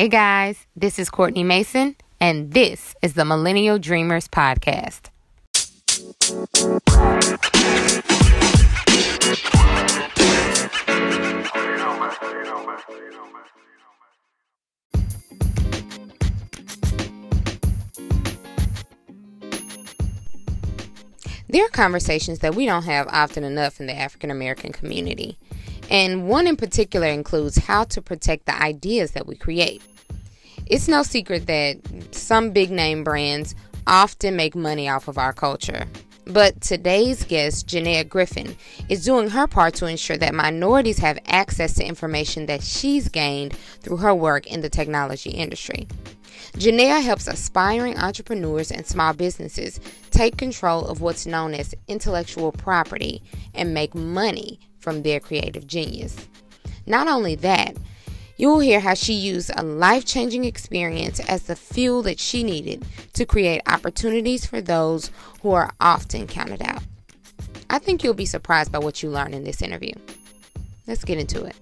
Hey guys, this is Courtney Mason, and this is the Millennial Dreamers Podcast. There are conversations that we don't have often enough in the African American community. And one in particular includes how to protect the ideas that we create. It's no secret that some big name brands often make money off of our culture. But today's guest, Janeya Griffin, is doing her part to ensure that minorities have access to information that she's gained through her work in the technology industry. Janeya helps aspiring entrepreneurs and small businesses take control of what's known as intellectual property and make money from their creative genius. Not only that, you'll hear how she used a life changing experience as the fuel that she needed to create opportunities for those who are often counted out. I think you'll be surprised by what you learn in this interview. Let's get into it.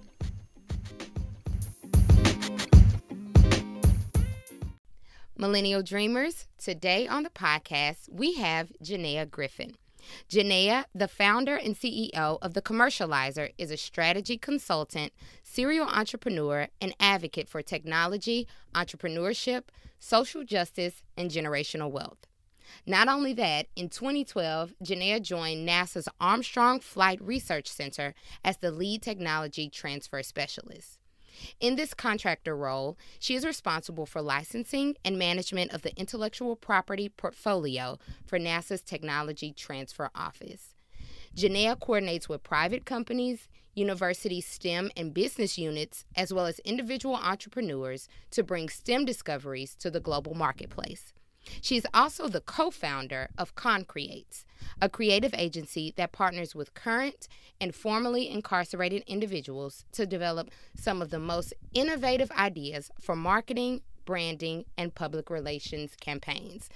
Millennial Dreamers, today on the podcast, we have Janeya Griffin. Janeya, the founder and CEO of The Commercializer, is a strategy consultant, serial entrepreneur, and advocate for technology, entrepreneurship, social justice, and generational wealth. Not only that, in 2012, Janeya joined NASA's Armstrong Flight Research Center as the lead technology transfer specialist. In this contractor role, she is responsible for licensing and management of the intellectual property portfolio for NASA's Technology Transfer Office. Janeya coordinates with private companies, university STEM and business units, as well as individual entrepreneurs to bring STEM discoveries to the global marketplace. She is also the co founder of Concreates, a creative agency that partners with current and formerly incarcerated individuals to develop some of the most innovative ideas for marketing, branding, and public relations campaigns.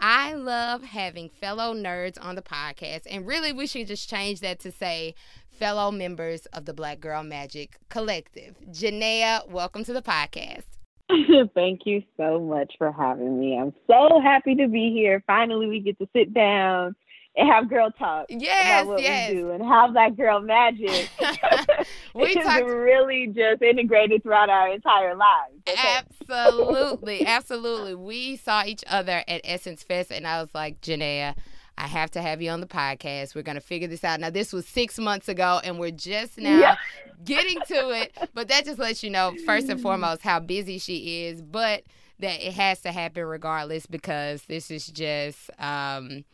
I love having fellow nerds on the podcast, and really, we should just change that to say fellow members of the Black Girl Magic Collective. Janeya, welcome to the podcast. Thank you so much for having me. I'm so happy to be here. Finally, we get to sit down and have girl talk yes, about what yes. we do and have that girl magic. we talked really just integrated throughout our entire lives. Okay? absolutely, absolutely. We saw each other at Essence Fest, and I was like, Janeya, I have to have you on the podcast. We're going to figure this out. Now, this was six months ago, and we're just now Yeah. getting to it. But that just lets you know, first and foremost, how busy she is, but that it has to happen regardless because this is just, um,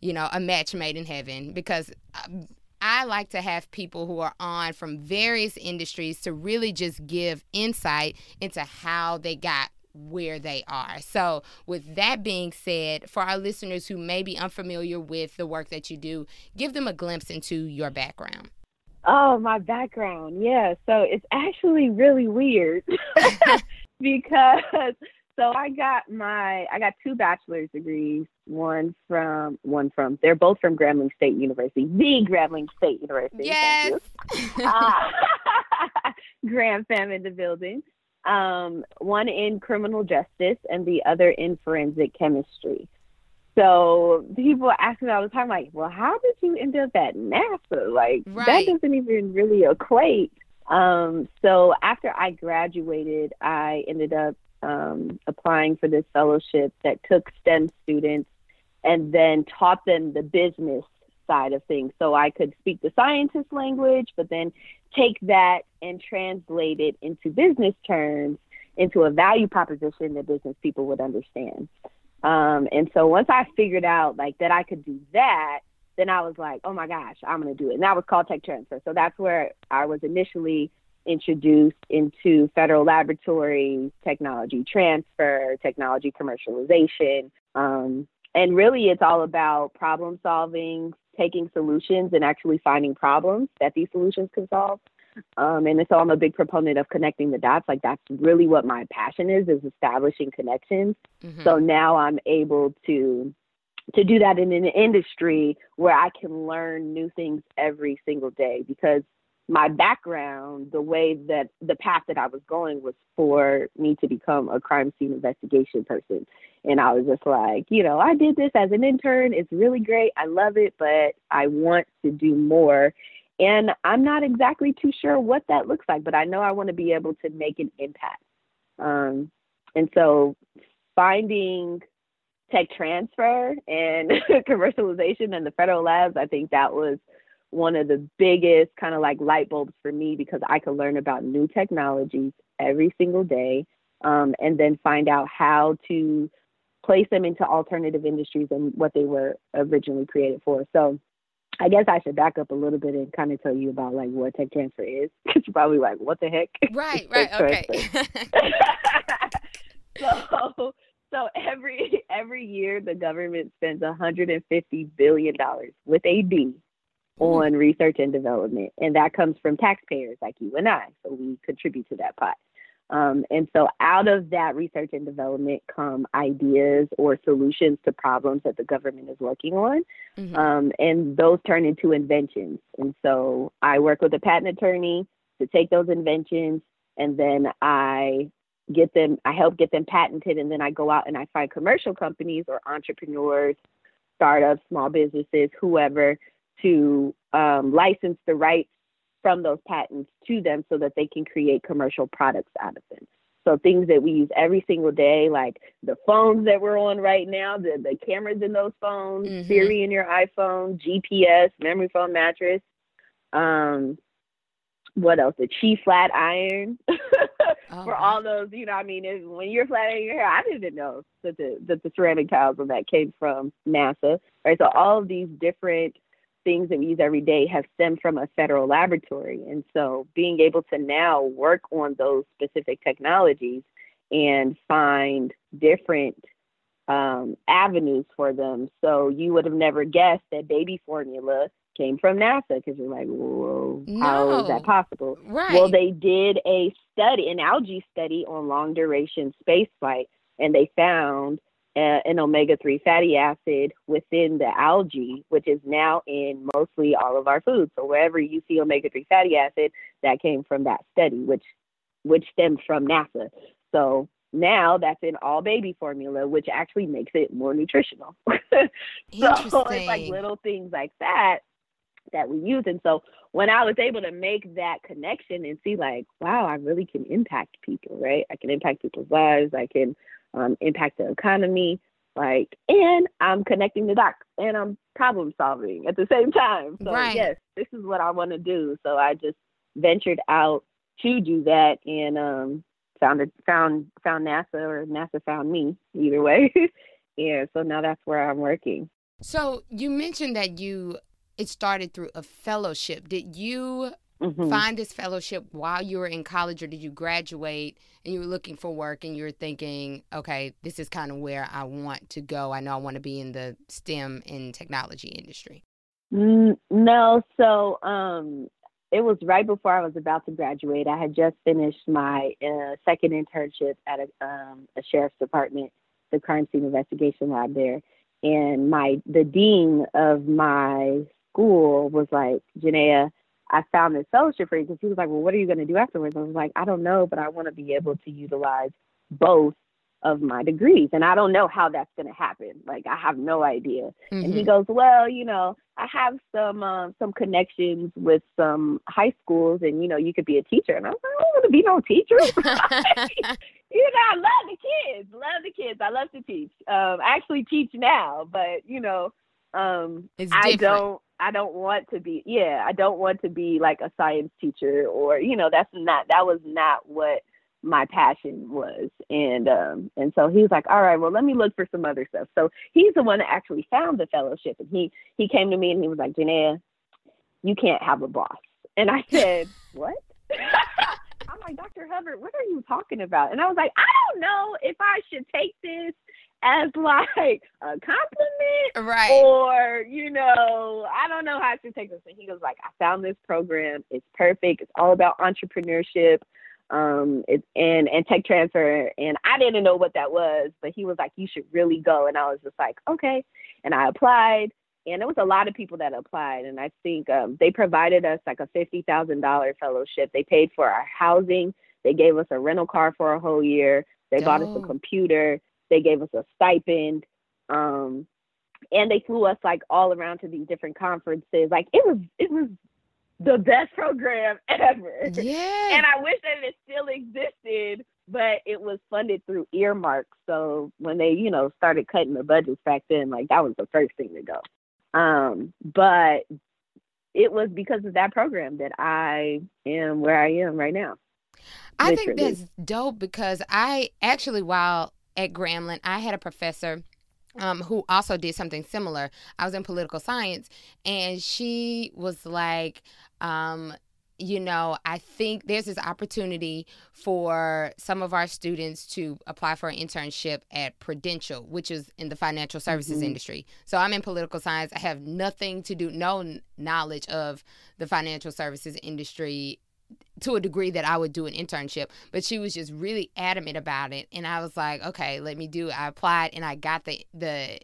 you know, a match made in heaven. Because um, I like to have people who are on from various industries to really just give insight into how they got where they are. So, with that being said, for our listeners who may be unfamiliar with the work that you do, give them a glimpse into your background. Oh, my background. Yeah. So it's actually really weird because so I got my I got two bachelor's degrees, one from one from they're both from Grambling State University, the Grambling State University. Thank. Yes. Ah, Gram Fam in the building. Um, one in criminal justice and the other in forensic chemistry. So people ask me all the time, like, well, how did you end up at NASA? Like, Right. that doesn't even really equate. Um, so after I graduated, I ended up um, applying for this fellowship that took STEM students and then taught them the business side of things. So I could speak the scientist language, but then take that and translate it into business terms into a value proposition that business people would understand. Um, and so once I figured out like that I could do that, then I was like, oh my gosh, I'm going to do it. And that was called tech transfer. So that's where I was initially introduced into federal laboratories, technology transfer, technology commercialization. Um, and really, it's all about problem solving, taking solutions and actually finding problems that these solutions can solve. Um, and so I'm a big proponent of connecting the dots. Like that's really what my passion is, is establishing connections. Mhm. So now I'm able to to do that in an industry where I can learn new things every single day because my background, the way that the path that I was going was for me to become a crime scene investigation person. And I was just like, you know, I did this as an intern. It's really great. I love it, but I want to do more. And I'm not exactly too sure what that looks like, but I know I want to be able to make an impact. Um, and so finding tech transfer and commercialization and the federal labs, I think that was one of the biggest kind of like light bulbs for me because I could learn about new technologies every single day um, and then find out how to place them into alternative industries and what they were originally created for. So I guess I should back up a little bit and kind of tell you about like what tech transfer is because you're probably like, what the heck? Right, right, okay. so, so every every year the government spends 150 billion dollars with a B on research and development, and that comes from taxpayers like you and I. So we contribute to that pot. Um, and so out of that research and development come ideas or solutions to problems that the government is working on. Mm-hmm. Um, and those turn into inventions. And so I work with a patent attorney to take those inventions and then I get them, I help get them patented. And then I go out and I find commercial companies or entrepreneurs, startups, small businesses, whoever to um, license the rights from those patents to them so that they can create commercial products out of them. So things that we use every single day, like the phones that we're on right now, the, the cameras in those phones, mm-hmm. Siri in your iPhone, GPS, memory foam mattress. Um, what else? The chi flat iron oh, for all those. You know, I mean, it, when you're flattening your hair, I didn't know that the that the ceramic tiles on that came from NASA. Right. So all of these different things that we use every day have stemmed from a federal laboratory. And so being able to now work on those specific technologies and find different um, avenues for them. So you would have never guessed that baby formula came from NASA because you're like, whoa, no. how is that possible? Right. Well, they did a study, an algae study on long duration space flight, and they found an omega 3 fatty acid within the algae, which is now in mostly all of our foods. So wherever you see omega 3 fatty acid, that came from that study, which which stems from NASA. So now that's in all baby formula, which actually makes it more nutritional. so it's like little things like that that we use. And so when I was able to make that connection and see like, wow, I really can impact people, right? I can impact people's lives. I can um, impact the economy, like, and I'm connecting the dots and I'm problem solving at the same time. So right. yes, this is what I want to do. So I just ventured out to do that and um, found it, found found NASA or NASA found me either way. yeah, so now that's where I'm working. So you mentioned that you it started through a fellowship. Did you mm-hmm. find this fellowship while you were in college, or did you graduate and you were looking for work and you were thinking, okay, this is kind of where I want to go? I know I want to be in the STEM and technology industry. No, so um, it was right before I was about to graduate. I had just finished my uh, second internship at a, um, a sheriff's department, the crime scene investigation lab there, and my the dean of my school was like, Janeya, I found this fellowship for you because he was like, well, what are you going to do afterwards? I was like, I don't know, but I want to be able to utilize both of my degrees and I don't know how that's going to happen. Like I have no idea. Mm-hmm. And he mm-hmm. goes, "Well, you know, I have some uh, some connections with some high schools and you know, you could be a teacher." And I was like, "I don't want to be no teacher." you know, I love the kids. Love the kids. I love to teach. Um I actually teach now, but you know, um I don't I don't want to be yeah, I don't want to be like a science teacher or you know, that's not that was not what my passion was. And um and so he was like, All right, well let me look for some other stuff. So he's the one that actually found the fellowship and he he came to me and he was like, Janeya, you can't have a boss. And I said, What? I'm like, Dr. Hubbard, what are you talking about? And I was like, I don't know if I should take this as like a compliment right. or you know i don't know how to take this. And he goes like i found this program. It's perfect. It's all about entrepreneurship um it's and and tech transfer. And i didn't know what that was but he was like you should really go. And i was just like okay. And i applied and there was a lot of people that applied. And i think um, they provided us like a $50000 fellowship. They paid for our housing. They gave us a rental car for a whole year. They bought us a computer they gave us a stipend um, and they flew us like all around to these different conferences like it was it was the best program ever Yeah. and I wish that it still existed, but it was funded through earmarks. So when they, you know, started cutting the budgets back then, like that was the first thing to go. Um, but it was because of that program that I am where I am right now. I think that's dope because I actually, while at Grambling, I had a professor um, who also did something similar. I was in political science, and she was like, um, you know, I think there's this opportunity for some of our students to apply for an internship at Prudential, which is in the financial services Mhm. industry. So I'm in political science. I have nothing to do, no knowledge of the financial services industry to a degree that I would do an internship, but she was just really adamant about it, and I was like, okay, let me do. It. I applied and I got the the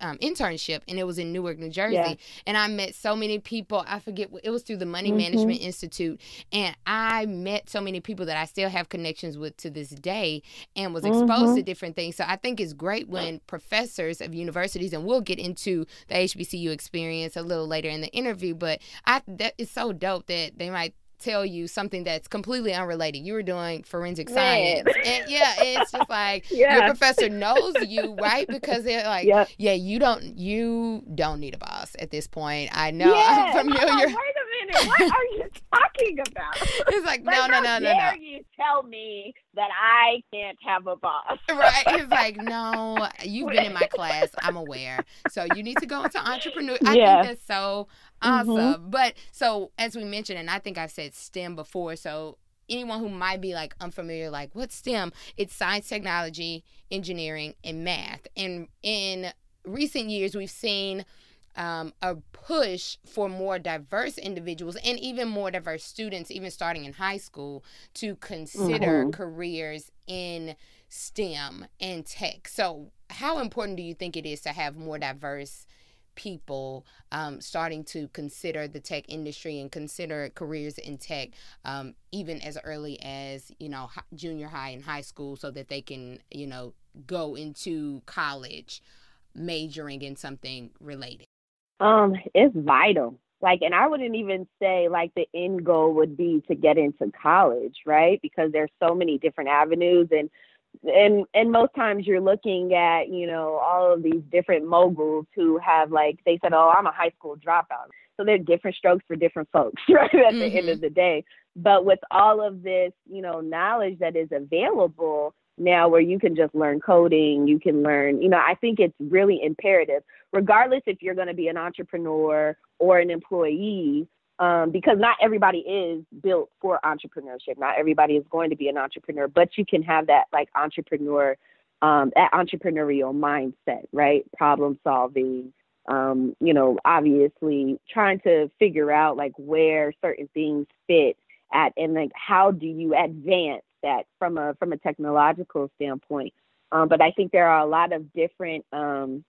um, internship, and it was in Newark, New Jersey, Yeah. and I met so many people. I forget it was through the Money Mhm. Management Institute, and I met so many people that I still have connections with to this day, and was exposed Mhm. to different things. So I think it's great when professors of universities, and we'll get into the HBCU experience a little later in the interview, but I that is so dope that they might tell you something that's completely unrelated. You were doing forensic science. And yeah, it's just like your professor knows you, right? Because they're like, Yep. yeah, you don't you don't need a boss at this point. I know. yeah. I'm familiar. Wait a minute. What are you talking about? It's like, Like, no, no, how no, no, dare no. you tell me that I can't have a boss? Right. It's like, no, you've been in my class. I'm aware. So you need to go into entrepreneur. I Yeah. think that's so mm-hmm. awesome. But so as we mentioned, and I think I've said STEM before, so anyone who might be like unfamiliar, like what's STEM? It's science, technology, engineering, and math. And in recent years, we've seen um, a push for more diverse individuals and even more diverse students, even starting in high school, to consider Mhm. careers in STEM and tech. So, how important do you think it is to have more diverse people um, starting to consider the tech industry and consider careers in tech, um, even as early as you know junior high and high school, so that they can you know go into college majoring in something related. Um, it's vital. Like, and I wouldn't even say like the end goal would be to get into college, right? Because there's so many different avenues and and and most times you're looking at, you know, all of these different moguls who have like they said, Oh, I'm a high school dropout. So they're different strokes for different folks, right? At the end of the day. But with all of this, you know, knowledge that is available now where you can just learn coding, you can learn, you know, I think it's really imperative, regardless if you're going to be an entrepreneur or an employee, um, because not everybody is built for entrepreneurship. Not everybody is going to be an entrepreneur, but you can have that like entrepreneur, um, that entrepreneurial mindset, right? Problem solving, um, you know, obviously trying to figure out like where certain things fit at and like how do you advance that from a from a technological standpoint. Um, but I think there are a lot of different um,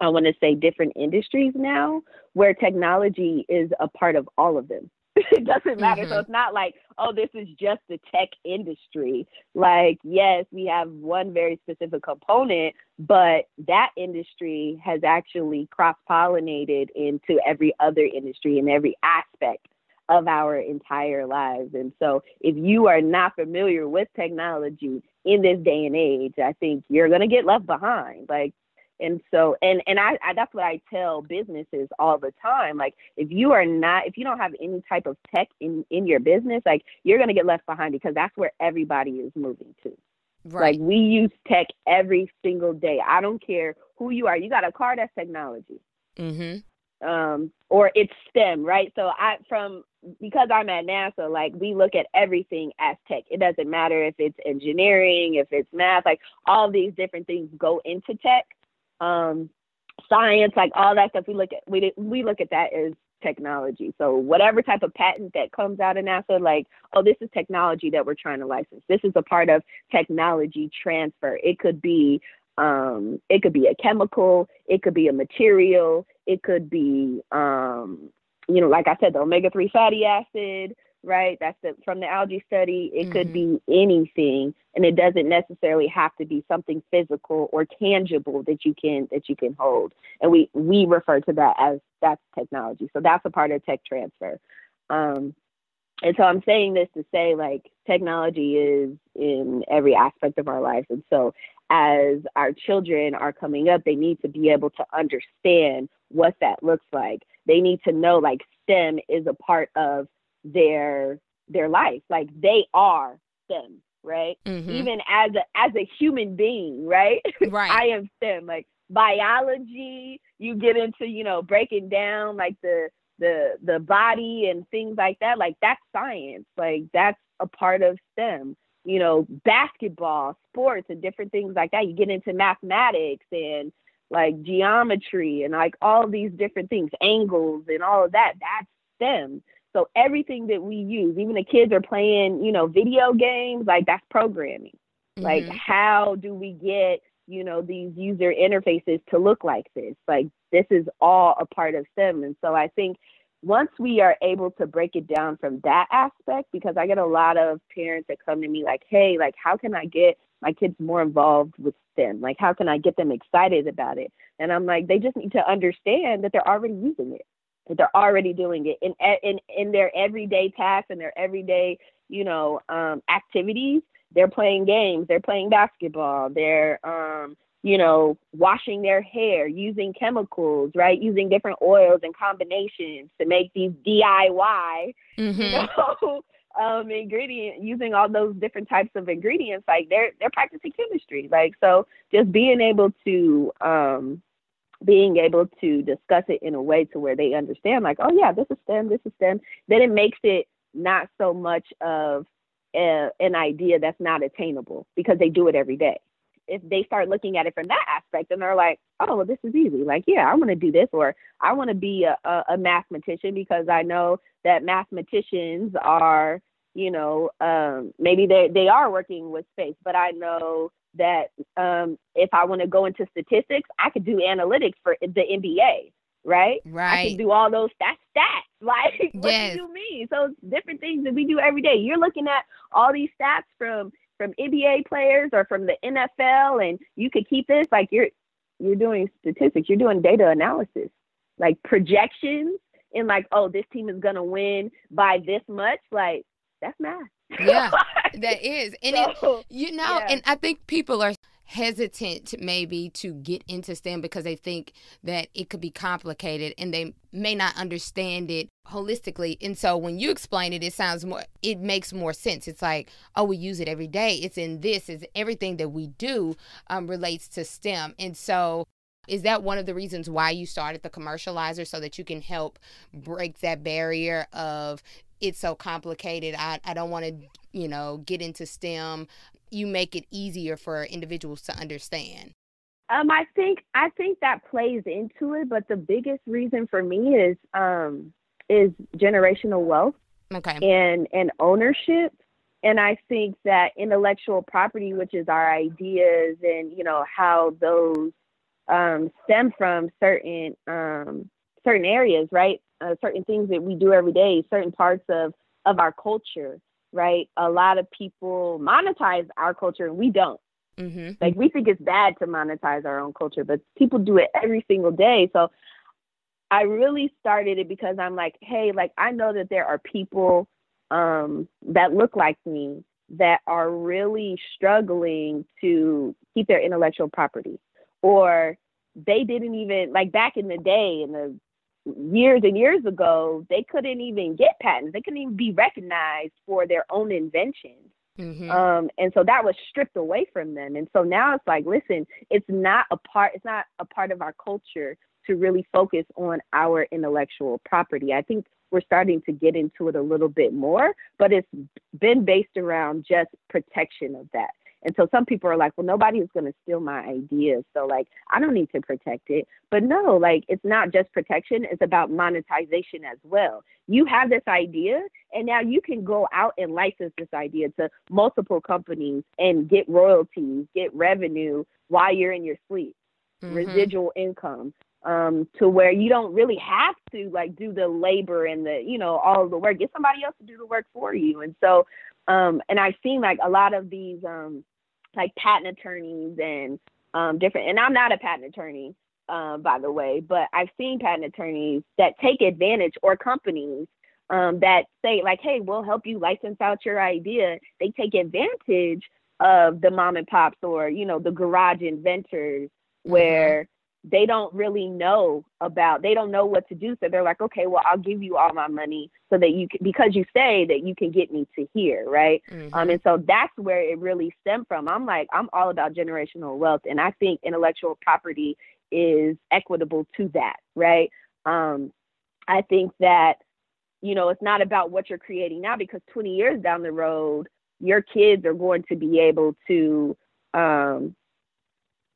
I want to say different industries now where technology is a part of all of them. it doesn't matter. So Mhm. it's not like, oh, this is just the tech industry. Like, yes, we have one very specific component, but that industry has actually cross pollinated into every other industry and every aspect of our entire lives. And so if you are not familiar with technology in this day and age, I think you're going to get left behind. Like, and so, and and I, I that's what I tell businesses all the time. Like, if you are not, if you don't have any type of tech in in your business, like you're gonna get left behind because that's where everybody is moving to. Right. Like, we use tech every single day. I don't care who you are. You got a car that's technology mm-hmm. Um, or it's STEM, right? So I from because I'm at NASA, like we look at everything as tech. It doesn't matter if it's engineering, if it's math, like all these different things go into tech. Um, science, like all that stuff, we look at we we look at that as technology. So whatever type of patent that comes out of NASA, like oh, this is technology that we're trying to license. This is a part of technology transfer. It could be um, it could be a chemical, it could be a material, it could be, um, you know, like I said, the omega three fatty acid, right? That's the, from the algae study. It mm-hmm. could be anything, and it doesn't necessarily have to be something physical or tangible that you can that you can hold. And we we refer to that as that's technology. So that's a part of tech transfer. Um, and so I'm saying this to say like technology is in every aspect of our lives, and so as our children are coming up, they need to be able to understand what that looks like. They need to know like STEM is a part of their their life. Like they are STEM, right? Mm-hmm. Even as a as a human being, right? Right. I am STEM. Like biology, you get into, you know, breaking down like the the the body and things like that. Like that's science. Like that's a part of STEM. You know, basketball, sports and different things like that. You get into mathematics and like geometry and like all these different things, angles and all of that. That's STEM. So everything that we use, even the kids are playing, you know, video games, like that's programming. Mm-hmm. Like how do we get, you know, these user interfaces to look like this? Like this is all a part of STEM. And so I think once we are able to break it down from that aspect, because I get a lot of parents that come to me like, hey, like how can I get my kids more involved with STEM? Like how can I get them excited about it? And I'm like, they just need to understand that they're already using it that they're already doing it in in in their everyday tasks and their everyday you know um, activities. They're playing games. They're playing basketball. They're um, you know washing their hair using chemicals, right? Using different oils and combinations to make these DIY mm-hmm. you know um, ingredient using all those different types of ingredients. Like they're they're practicing chemistry. Like so, just being able to um, being able to discuss it in a way to where they understand like oh yeah this is stem this is stem then it makes it not so much of a, an idea that's not attainable because they do it every day if they start looking at it from that aspect and they're like oh well this is easy like yeah i want to do this or i want to be a, a, a mathematician because i know that mathematicians are you know um, maybe they they are working with space but i know that um, if I want to go into statistics, I could do analytics for the NBA, right? Right. I can do all those stats. Stats. Like, what yes. do you mean? So different things that we do every day. You're looking at all these stats from from NBA players or from the NFL, and you could keep this like you're you're doing statistics. You're doing data analysis, like projections, and like, oh, this team is gonna win by this much. Like that's math. Yeah, that is. And so, it, you know, yeah. and I think people are hesitant maybe to get into STEM because they think that it could be complicated and they may not understand it holistically. And so when you explain it, it sounds more, it makes more sense. It's like, oh, we use it every day. It's in this, is everything that we do um, relates to STEM. And so is that one of the reasons why you started the commercializer so that you can help break that barrier of it's so complicated. I, I don't want to, you know, get into STEM. You make it easier for individuals to understand. Um, I think I think that plays into it, but the biggest reason for me is um is generational wealth. Okay. And and ownership. And I think that intellectual property, which is our ideas and you know how those um, stem from certain um, certain areas, right? uh, certain things that we do every day, certain parts of of our culture, right? A lot of people monetize our culture and we don't. Mm-hmm. Like we think it's bad to monetize our own culture, but people do it every single day. So I really started it because I'm like, hey, like I know that there are people um, that look like me that are really struggling to keep their intellectual property, or they didn't even like back in the day in the years and years ago, they couldn't even get patents. They couldn't even be recognized for their own inventions. Mm-hmm. Um, and so that was stripped away from them. And so now it's like, listen, it's not a part, it's not a part of our culture to really focus on our intellectual property. I think we're starting to get into it a little bit more, but it's been based around just protection of that. And so some people are like, well, nobody is going to steal my idea. So, like, I don't need to protect it. But no, like, it's not just protection, it's about monetization as well. You have this idea, and now you can go out and license this idea to multiple companies and get royalties, get revenue while you're in your sleep, mm-hmm. residual income. Um, to where you don't really have to like do the labor and the you know all the work get somebody else to do the work for you and so um, and I've seen like a lot of these um, like patent attorneys and um, different. And I'm not a patent attorney, uh, by the way, but I've seen patent attorneys that take advantage or companies um, that say like, "Hey, we'll help you license out your idea." They take advantage of the mom and pops or you know the garage inventors mm-hmm. where they don't really know about they don't know what to do. So they're like okay well i'll give you all my money so that you can because you say that you can get me to here right? Mm-hmm. um and so that's where it really stemmed from. I'm like i'm all about generational wealth and i think intellectual property is equitable to that right? Um i think that you know it's not about what you're creating now because 20 years down the road your kids are going to be able to um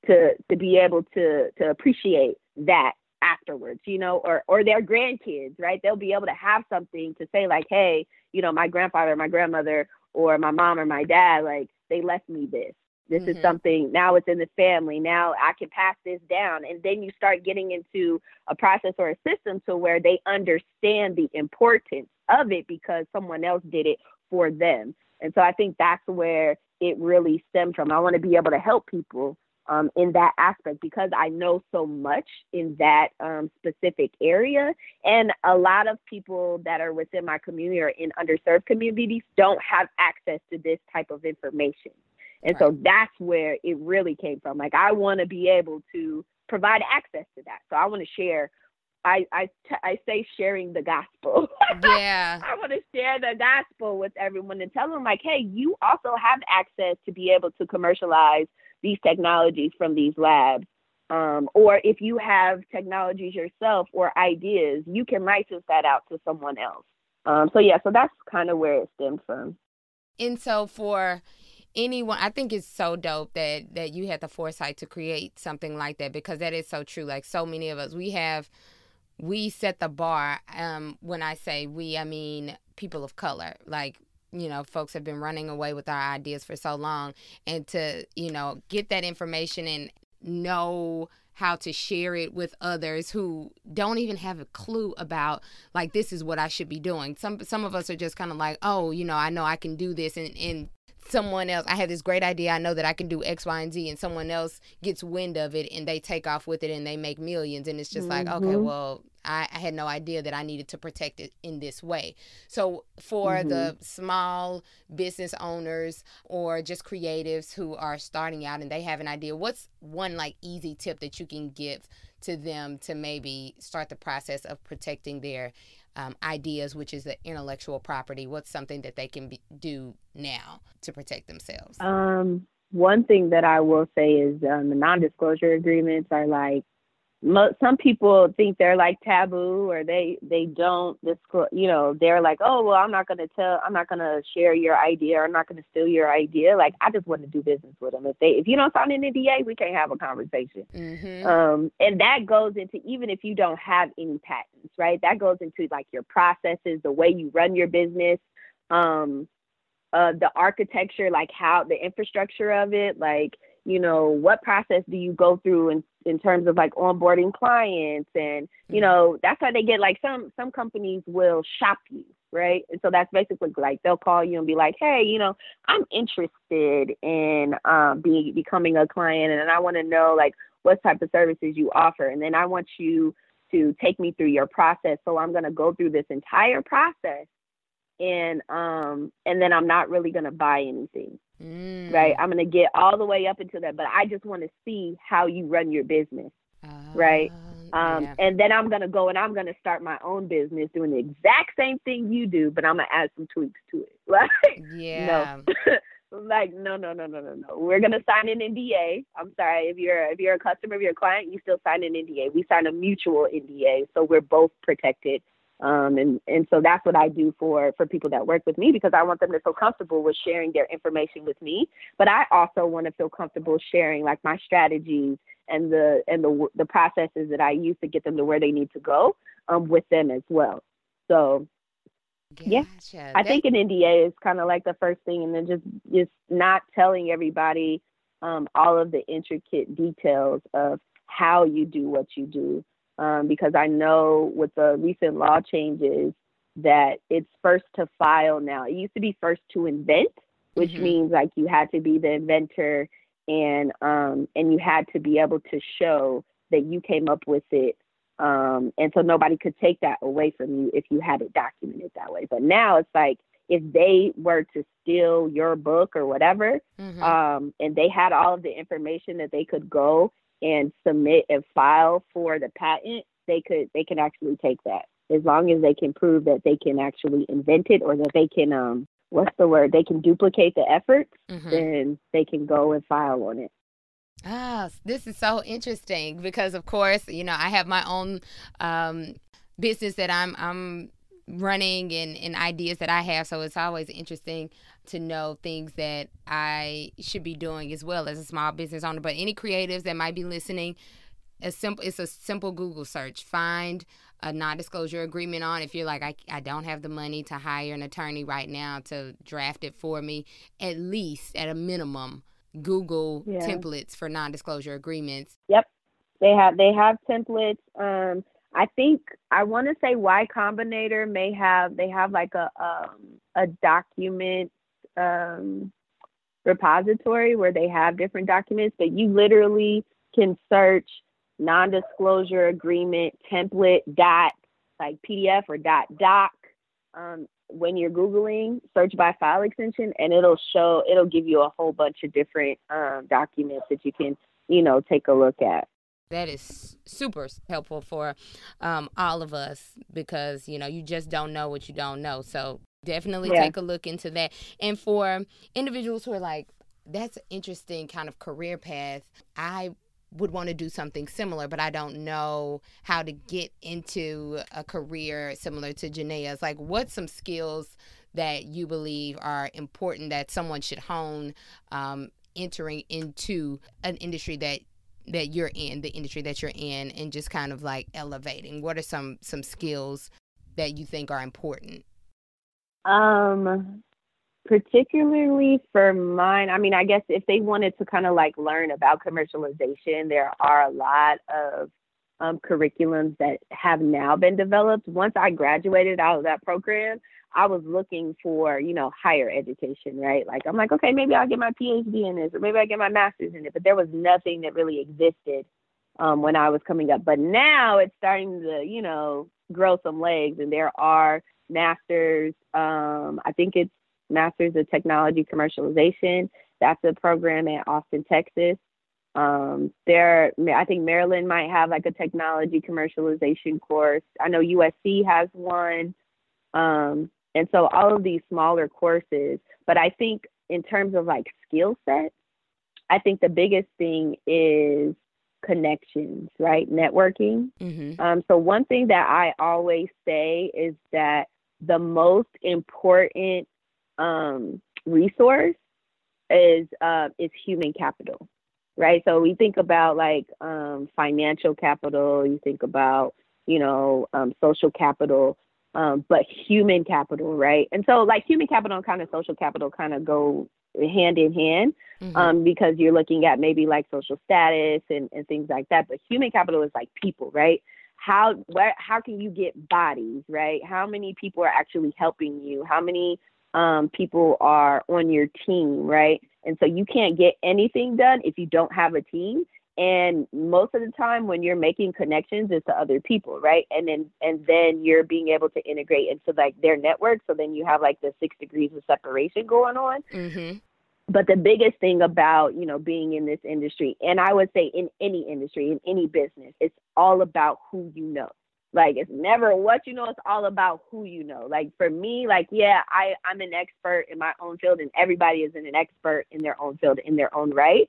to to be able to to appreciate that afterwards, you know, or or their grandkids, right? They'll be able to have something to say like, hey, you know, my grandfather, my grandmother, or my mom or my dad, like they left me this. This mm-hmm. is something now it's in the family. Now I can pass this down. And then you start getting into a process or a system to where they understand the importance of it because someone else did it for them. And so I think that's where it really stemmed from. I want to be able to help people um, in that aspect because I know so much in that um, specific area. And a lot of people that are within my community or in underserved communities don't have access to this type of information. And right. so that's where it really came from. Like, I want to be able to provide access to that. So I want to share. I, I, t- I say sharing the gospel. Yeah. I want to share the gospel with everyone and tell them, like, hey, you also have access to be able to commercialize these technologies from these labs. Um, or if you have technologies yourself or ideas, you can license that out to someone else. Um, so yeah, so that's kind of where it stemmed from. And so for anyone, I think it's so dope that that you had the foresight to create something like that because that is so true. Like so many of us, we have we set the bar. Um, when I say we, I mean people of color. Like you know folks have been running away with our ideas for so long and to you know get that information and know how to share it with others who don't even have a clue about like this is what I should be doing. Some some of us are just kind of like, "Oh, you know, I know I can do this." And and someone else, I have this great idea. I know that I can do X, Y, and Z and someone else gets wind of it and they take off with it and they make millions and it's just mm-hmm. like, "Okay, well, I, I, had no idea that I needed to protect it in this way. So, for mm-hmm. the small business owners or just creatives who are starting out and they have an idea, what's one like easy tip that you can give to them to maybe start the process of protecting their um, ideas, which is the intellectual property? What's something that they can be, do now to protect themselves? Um, one thing that I will say is um, the non disclosure agreements are like some people think they're like taboo or they they don't disclose you know they're like oh well i'm not going to tell i'm not going to share your idea or i'm not going to steal your idea. Like i just want to do business with them if they if you don't sign an nda we can't have a conversation. Mm-hmm. um and that goes into even if you don't have any patents right that goes into like your processes the way you run your business um uh the architecture like how the infrastructure of it like you know what process do you go through in in terms of like onboarding clients and you mm-hmm. know that's how they get like some some companies will shop you right? And so that's basically like they'll call you and be like hey you know i'm interested in um being becoming a client and i want to know like what type of services you offer and then i want you to take me through your process. So i'm going to go through this entire process and um and then i'm not really going to buy anything Mm. Right. I'm going to get all the way up into that, but I just want to see how you run your business. Uh, right. Um, yeah. And then I'm going to go and I'm going to start my own business doing the exact same thing you do, but I'm going to add some tweaks to it. Right. Yeah. No. like no no no no no no we're going to sign an nda i'm sorry if you're if you're a customer if you're a client you still sign an nda we sign a mutual nda so we're both protected Um, and and so that's what I do for for people that work with me because I want them to feel comfortable with sharing their information with me. But I also want to feel comfortable sharing like my strategies and the and the the processes that I use to get them to where they need to go um, with them as well. So Gotcha. Yeah, I think an NDA is kind of like the first thing, and then just just not telling everybody um, all of the intricate details of how you do what you do, um, because I know with the recent law changes that it's first to file now. It used to be first to invent, which mm-hmm. means like you had to be the inventor and um, and you had to be able to show that you came up with it um, and so nobody could take that away from you if you had it documented that way. But now it's like if they were to steal your book or whatever, mm-hmm. um, and they had all of the information that they could go and submit and file for the patent, they could they can actually take that as long as they can prove that they can actually invent it or that they can um what's the word they can duplicate the effort, mm-hmm. then they can go and file on it. Ah, this is so interesting because, of course, you know I have my own um, business that I'm I'm running and, and ideas that I have. So it's always interesting to know things that I should be doing as well as a small business owner. But any creatives that might be listening, a simple it's a simple Google search. Find a non-disclosure agreement on if you're like I, I don't have the money to hire an attorney right now to draft it for me at least at a minimum Google yeah. templates for non-disclosure agreements. Yep, they have they have templates. Um, I think I want to say Y Combinator may have they have like a um, a document um, repository where they have different documents, but you literally can search non-disclosure agreement template dot like PDF or dot doc um, when you're googling search by file extension and it'll show it'll give you a whole bunch of different um, documents that you can you know take a look at that is super helpful for um, all of us because you know you just don't know what you don't know so definitely yeah. take a look into that and for individuals who are like that's an interesting kind of career path i would want to do something similar, but I don't know how to get into a career similar to Janeya's. Like, what's some skills that you believe are important that someone should hone um, entering into an industry that that you're in, the industry that you're in, and just kind of like elevating? What are some some skills that you think are important? Um, particularly for mine, I mean, I guess if they wanted to kind of like learn about commercialization, there are a lot of um, curriculums that have now been developed. Once I graduated out of that program, I was looking for, you know, higher education, right? Like, I'm like, okay, maybe I'll get my PhD in this, or maybe I get my master's in it. But there was nothing that really existed um, when I was coming up. But now it's starting to, you know, grow some legs, and there are masters. Um, I think it's Masters of Technology Commercialization. That's a program at Austin, Texas. Um, there, I think Maryland might have like a technology commercialization course. I know USC has one. Um, and so all of these smaller courses, but I think in terms of like skill set, I think the biggest thing is connections, right? Networking. Mm-hmm. Um, so one thing that I always say is that the most important um, resource is uh, is human capital, right? So we think about like um, financial capital, you think about you know um, social capital, um, but human capital, right? And so like human capital and kind of social capital kind of go hand in hand mm-hmm. um, because you're looking at maybe like social status and, and things like that. But human capital is like people, right? How where how can you get bodies, right? How many people are actually helping you? How many um, people are on your team, right? And so you can't get anything done if you don't have a team. And most of the time, when you're making connections, it's to other people, right? And then and then you're being able to integrate into like their network. So then you have like the six degrees of separation going on. Mm-hmm. But the biggest thing about you know being in this industry, and I would say in any industry, in any business, it's all about who you know like it's never what you know, it's all about who you know. Like for me, like yeah, I I'm an expert in my own field, and everybody is an expert in their own field in their own right.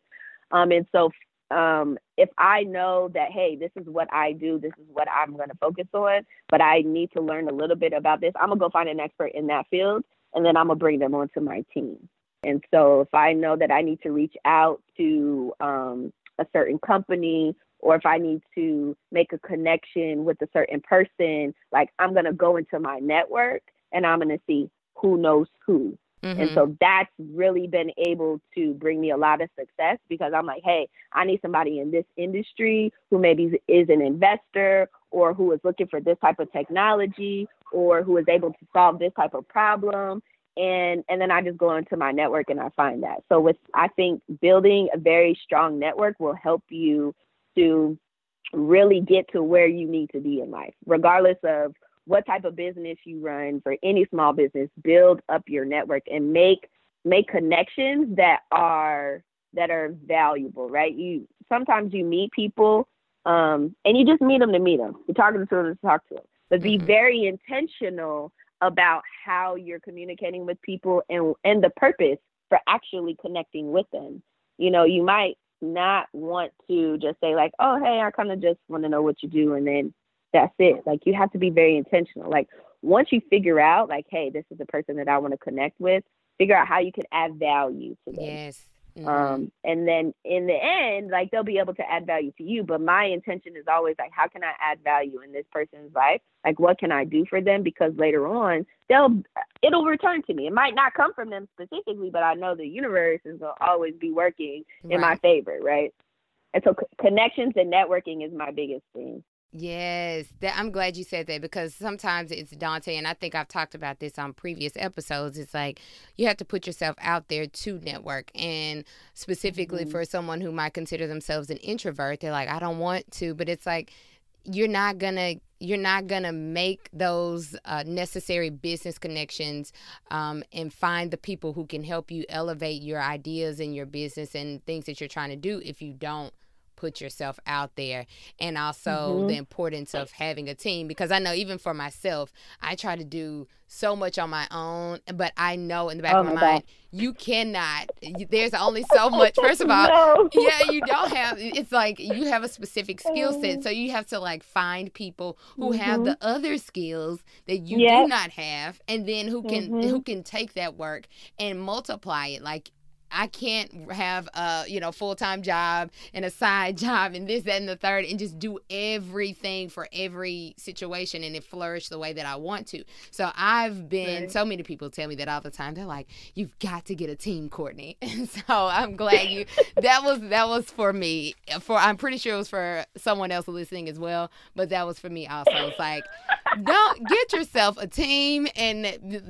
Um, and so um, if I know that, hey, this is what I do, this is what I'm going to focus on, but I need to learn a little bit about this, I'm going to go find an expert in that field and then I'm going to bring them onto my team. And so if I know that I need to reach out to um, a certain company or if I need to make a connection with a certain person, like I'm going to go into my network and I'm going to see who knows who. Mm-hmm. And so that's really been able to bring me a lot of success because I'm like, hey, I need somebody in this industry who maybe is an investor or who is looking for this type of technology or who is able to solve this type of problem. And and then I just go into my network and I find that. So with I think building a very strong network will help you to really get to where you need to be in life, regardless of what type of business you run for any small business build up your network and make make connections that are that are valuable right? You sometimes you meet people um, and you just meet them to meet them you're talking to them to talk to them but be mm-hmm. very intentional about how you're communicating with people and and the purpose for actually connecting with them. You know you might not want to just say like oh hey i kind of just want to know what you do and then that's it. Like you have to be very intentional. Like once you figure out, like, hey, this is the person that I want to connect with, figure out how you can add value to them. Yes. Mm-hmm. Um, and then in the end, like they'll be able to add value to you. But my intention is always like, how can I add value in this person's life? Like, what can I do for them? Because later on, they'll it'll return to me. It might not come from them specifically, but I know the universe is gonna always be working in right. my favor, right? And so, c- connections and networking is my biggest thing. Yes, that, I'm glad you said that because sometimes it's daunting, and I think I've talked about this on previous episodes. It's like you have to put yourself out there to network, and specifically mm-hmm. for someone who might consider themselves an introvert, they're like, I don't want to, but it's like you're not gonna you're not gonna make those uh, necessary business connections um, and find the people who can help you elevate your ideas in your business and things that you're trying to do if you don't put yourself out there and also mm-hmm. the importance of having a team because I know even for myself I try to do so much on my own but I know in the back oh of my, my mind you cannot there's only so much first of all no. yeah you don't have it's like you have a specific skill set oh. so you have to like find people who mm-hmm. have the other skills that you do not have and then who can mm-hmm. who can take that work and multiply it like I can't have a you know full time job and a side job and this that and the third and just do everything for every situation and it flourish the way that I want to. So I've been right. so many people tell me that all the time. They're like, "You've got to get a team, Courtney." And so I'm glad you that was that was for me. For I'm pretty sure it was for someone else listening as well, but that was for me also. It's like don't get yourself a team and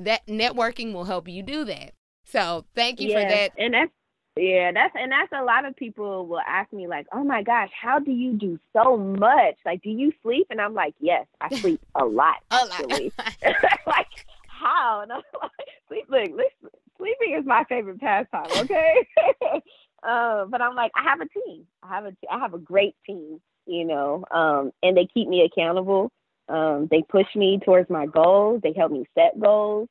that networking will help you do that. So thank you yeah, for that. And that's yeah, that's and that's a lot of people will ask me like, "Oh my gosh, how do you do so much? Like, do you sleep?" And I'm like, "Yes, I sleep a lot a actually." like, how? And I'm like, sleep, look, sleeping is my favorite pastime. Okay, uh, but I'm like, I have a team. I have a I have a great team, you know, um, and they keep me accountable. Um, they push me towards my goals. They help me set goals.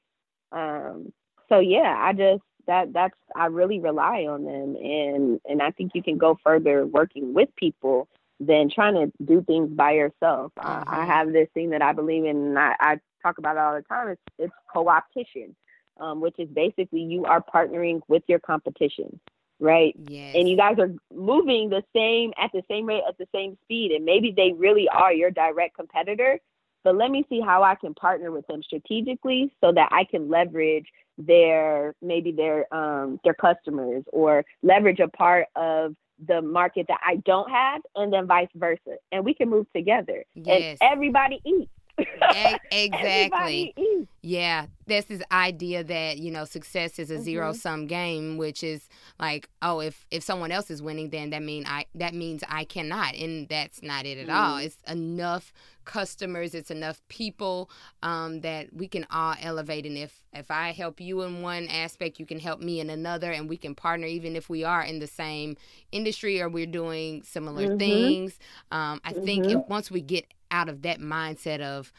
Um, so yeah, I just that that's I really rely on them, and and I think you can go further working with people than trying to do things by yourself. Mm-hmm. I, I mm-hmm. have this thing that I believe in, and I, I talk about it all the time. It's it's co-opetition, um, which is basically you are partnering with your competition right? Yes. And you guys are moving the same at the same rate at the same speed, and maybe they really are your direct competitor. But let me see how I can partner with them strategically so that I can leverage their maybe their um, their customers or leverage a part of the market that I don't have, and then vice versa, and we can move together. Yes. And everybody eats. exactly. Yeah, there's this idea that you know success is a mm-hmm. zero sum game, which is like, oh, if if someone else is winning, then that mean I that means I cannot, and that's not it at mm-hmm. all. It's enough customers, it's enough people um, that we can all elevate. And if if I help you in one aspect, you can help me in another, and we can partner, even if we are in the same industry or we're doing similar mm-hmm. things. Um, I think if mm-hmm. once we get out of that mindset of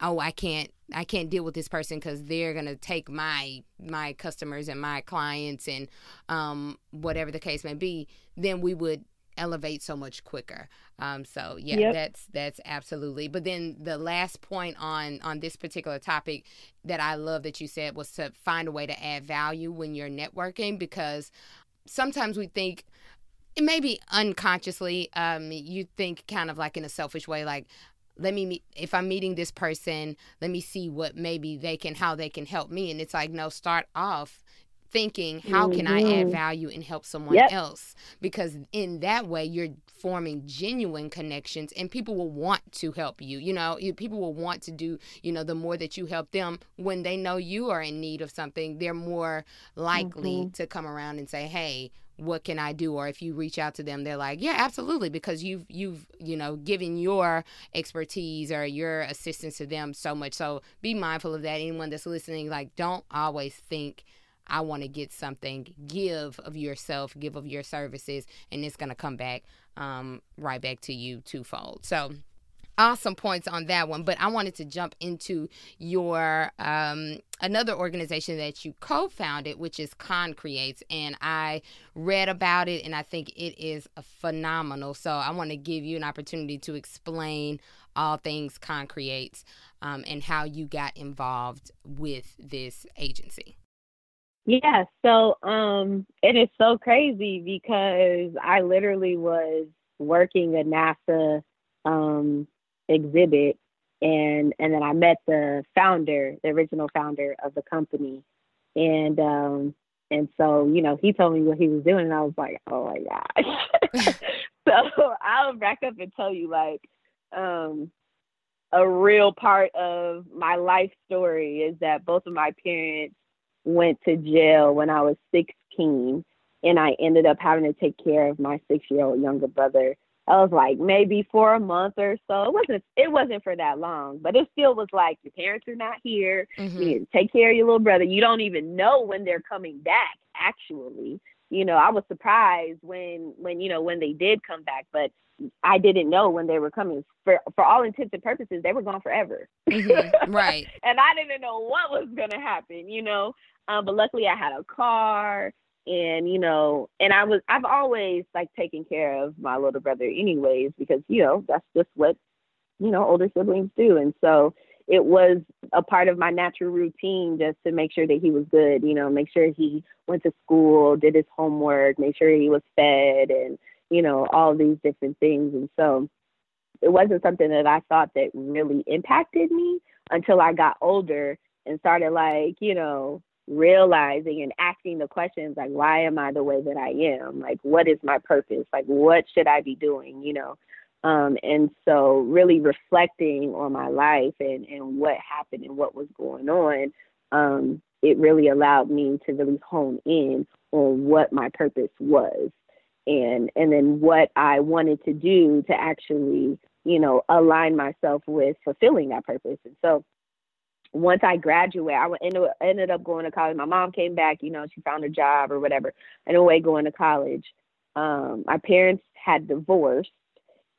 oh i can't i can't deal with this person because they're gonna take my my customers and my clients and um, whatever the case may be then we would elevate so much quicker. Um, so yeah, Yep. that's that's absolutely. But then the last point on on this particular topic that I love that you said was to find a way to add value when you're networking because sometimes we think it may be unconsciously um, you think kind of like in a selfish way like let me meet if i'm meeting this person let me see what maybe they can how they can help me and it's like no start off thinking how can i add value and help someone Yep. else because in that way you're forming genuine connections and people will want to help you you know people will want to do you know the more that you help them when they know you are in need of something they're more likely Mhm. to come around and say hey what can I do? Or if you reach out to them, they're like, yeah, absolutely, because you've you've you know given your expertise or your assistance to them so much. So be mindful of that. Anyone that's listening, like, don't always think. I want to get something. Give of yourself, give of your services, and it's going to come back um, right back to you twofold. So, awesome points on that one. But I wanted to jump into your um, another organization that you co-founded, which is Concreates, and I read about it, and I think it is phenomenal. So I want to give you an opportunity to explain all things Concreates um, and how you got involved with this agency. Yeah, so um it is so crazy because I literally was working a NASA um exhibit and and then I met the founder, the original founder of the company. And um and so, you know, he told me what he was doing and I was like, "Oh my gosh." so, I'll back up and tell you like um a real part of my life story is that both of my parents went to jail when I was 16 and I ended up having to take care of my 6-year-old younger brother. I was like maybe for a month or so. It wasn't it wasn't for that long, but it still was like your parents are not here. Mhm. You need to take care of your little brother. You don't even know when they're coming back actually. You know, I was surprised when when you know when they did come back, but I didn't know when they were coming. For for all intents and purposes, they were gone forever. Mhm. Right. and I didn't know what was gonna happen, you know. Um, but luckily I had a car and you know, and I was I've always like taken care of my little brother anyways because, you know, that's just what, you know, older siblings do. And so it was a part of my natural routine just to make sure that he was good, you know, make sure he went to school, did his homework, make sure he was fed and, you know, all these different things. And so it wasn't something that I thought that really impacted me until I got older and started like, you know, realizing and asking the questions like why am I the way that I am? Like what is my purpose? Like what should I be doing, you know? Um, and so really reflecting on my life and, and what happened and what was going on, um, it really allowed me to really hone in on what my purpose was and and then what I wanted to do to actually, you know, align myself with fulfilling that purpose. And so once I graduated, I ended, ended up going to college. My mom came back, you know, she found a job or whatever. Anyway, going to college. Um, my parents had divorced.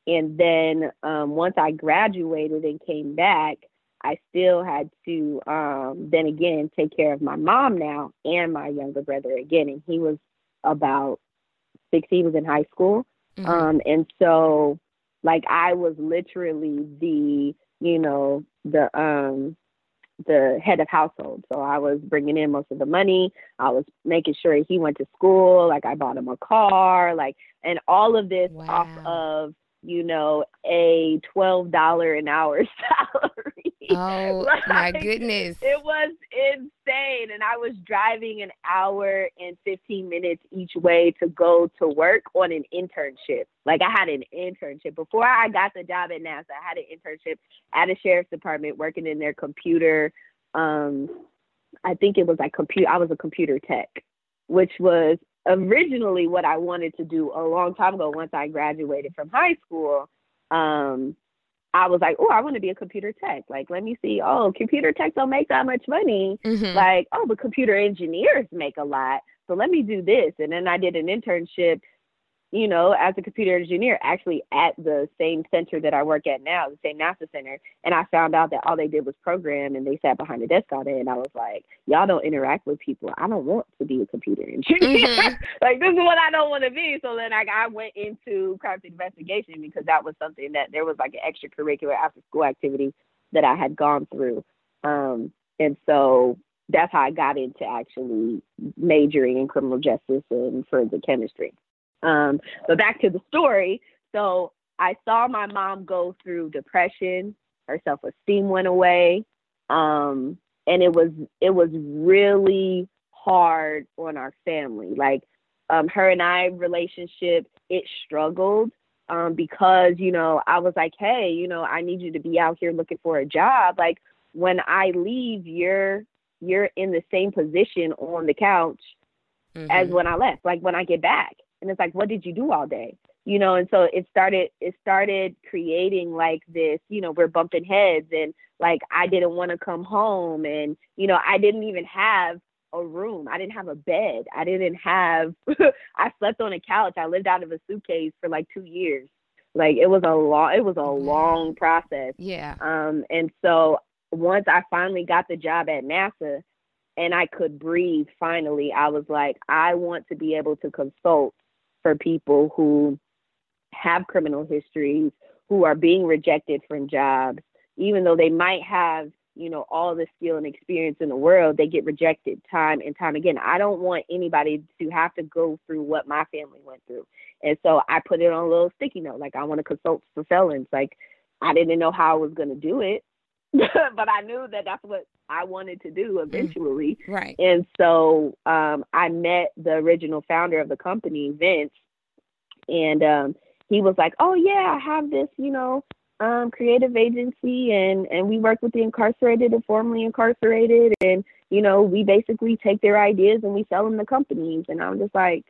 And then um, once I graduated and came back, I still had to um, then again take care of my mom now and my younger brother again. And he was about 60, he was in high school. Mhm. Um, and so like I was literally the, you know, the um the head of household. So I was bringing in most of the money. I was making sure he went to school. Like I bought him a car, like, and all of this off of, you know, a $12 an hour salary. Oh my goodness. It was insane. And I was driving an hour and 15 minutes each way to go to work on an internship. Like I had an internship. Before I got the job at NASA, I had an internship at a sheriff's department working in their computer. Um, I think it was like computer, I was a computer tech, which was originally what I wanted to do a long time ago once I graduated from high school. Um, I was like, oh, I want to be a computer tech. Like, let me see. Oh, computer tech don't make that much money. Mhm. Like, oh, but computer engineers make a lot. So let me do this. And then I did an internship you know, as a computer engineer, actually at the same center that I work at now, the same NASA center. And I found out that all they did was program and they sat behind a desk all day. And I was like, y'all don't interact with people. I don't want to be a computer engineer. Mm-hmm. like, this is what I don't want to be. So then like, I went into crime investigation because that was something that there was like an extracurricular after school activity that I had gone through. Um, and so that's how I got into actually majoring in criminal justice and forensic chemistry. Um, but back to the story. So I saw my mom go through depression. Her self esteem went away, um, and it was it was really hard on our family. Like um, her and I relationship, it struggled um, because you know I was like, hey, you know, I need you to be out here looking for a job. Like when I leave, you're you're in the same position on the couch mm-hmm. as when I left. Like when I get back, and it's like what did you do all day? You know and so it started it started creating like this you know we're bumping heads and like i didn't want to come home and you know i didn't even have a room. I didn't have a bed. I didn't have i slept on a couch. I lived out of a suitcase for like two years. Like it was a long it was a long process. Yeah. Um and so once i finally got the job at nasa and i could breathe finally i was like i want to be able to consult for people who have criminal histories, who are being rejected from jobs, even though they might have, you know, all the skill and experience in the world, they get rejected time and time again. I don't want anybody to have to go through what my family went through. And so I put it on a little sticky note, like I want to consult for felons. Like I didn't know how I was going to do it, but I knew that that's what I wanted to do mm-hmm. eventually. Right. And so um, I met the original founder of the company, Vince, and um, he was like, "Oh yeah, I have this, you know, um, creative agency, and and we work with the incarcerated and formerly incarcerated, and you know, we basically take their ideas and we sell them to companies." And I'm just like,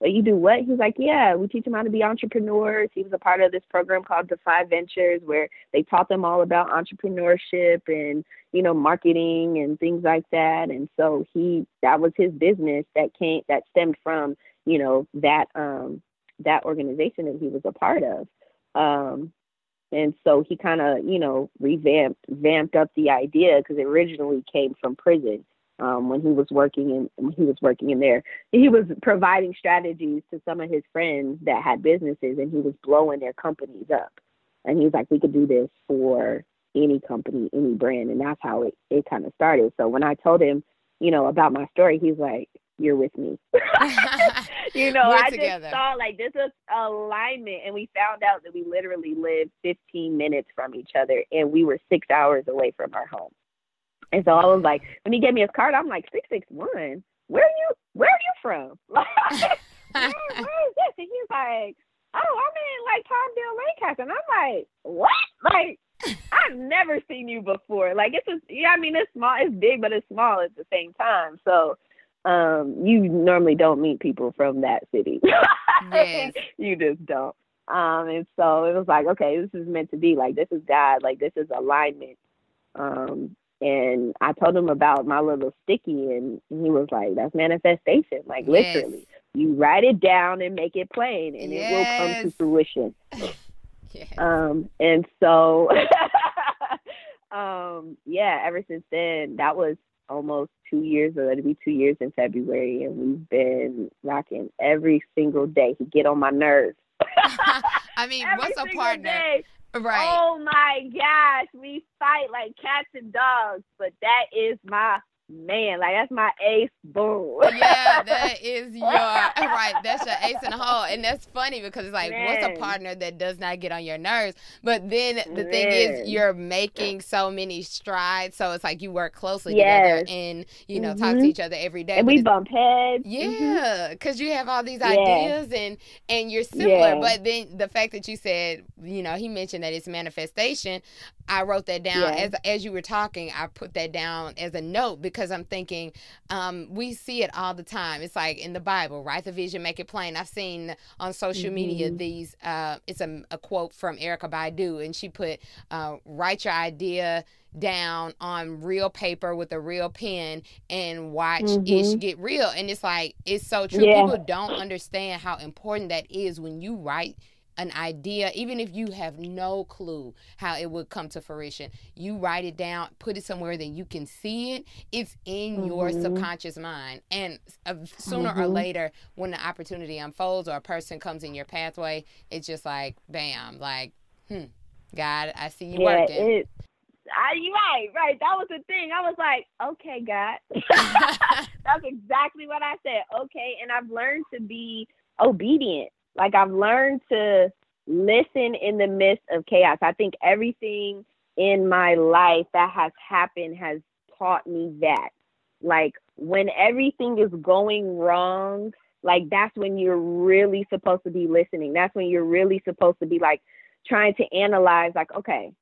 but you do what? He's like, yeah, we teach them how to be entrepreneurs. He was a part of this program called Defy Ventures, where they taught them all about entrepreneurship and you know marketing and things like that. And so he that was his business that came that stemmed from you know that um that organization that he was a part of. Um, and so he kind of you know revamped vamped up the idea because it originally came from prison um, when he was working in when he was working in there. He was providing strategies to some of his friends that had businesses, and he was blowing their companies up. And he was like, "We could do this for any company, any brand," and that's how it it kind of started. So when I told him, you know, about my story, he's like, "You're with me." you know, I together. just saw like this is alignment, and we found out that we literally lived 15 minutes from each other, and we were six hours away from our home. And so I was like, when he gave me his card, I'm like, 661? Where are you, where are you from? where, where is this? And he's like, oh, I'm in like Palmdale, Lancaster. And I'm like, what? Like, I've never seen you before. Like, it's a, yeah, I mean, it's small, it's big, but it's small at the same time. So, um, you normally don't meet people from that city. yes. you just don't. Um, and so it was like, okay, this is meant to be. Like, this is God. Like, this is alignment. Um, and I told him about my little sticky, and he was like, "That's manifestation, like yes. literally. You write it down and make it plain, and yes. it will come to fruition." yes. Um, and so, um, yeah. Ever since then, that was almost two years, or it'll be two years in February, and we've been rocking every single day. He get on my nerves. I mean, what's a partner? Day. Right. Oh my gosh, we fight like cats and dogs, but that is my man, like that's my ace boom. yeah, that is your right. That's your ace in the hole, and that's funny because it's like, man. what's a partner that does not get on your nerves? But then the man. thing is, you're making so many strides, so it's like you work closely yes. together and you know mm-hmm. talk to mm-hmm. each other every day. And we bump heads. Yeah, because mm-hmm. you have all these ideas yeah. and and you're similar. Yeah. But then the fact that you said, you know, he mentioned that it's manifestation. I wrote that down yeah. as as you were talking. I put that down as a note because because I'm thinking um, we see it all the time. It's like in the Bible, write the vision, make it plain. I've seen on social mm-hmm. media these. Uh, it's a, a, quote from Erykah Badu, and she put, uh, "Write your idea." down on real paper with a real pen and watch mm-hmm. it get real and it's like it's so true yeah. people don't understand how important that is when you write an idea, even if you have no clue how it would come to fruition, you write it down, put it somewhere that you can see it. It's in mm-hmm. your subconscious mind. And uh, sooner mm-hmm. or later, when the opportunity unfolds or a person comes in your pathway, it's just like, bam, like, hmm, God, I see you yeah, working. It, I, right, right. That was the thing. I was like, okay, God. That's exactly what I said. Okay. And I've learned to be obedient like I've learned to listen in the midst of chaos. I think everything in my life that has happened has taught me that. Like when everything is going wrong, like that's when you're really supposed to be listening. That's when you're really supposed to be like trying to analyze like okay,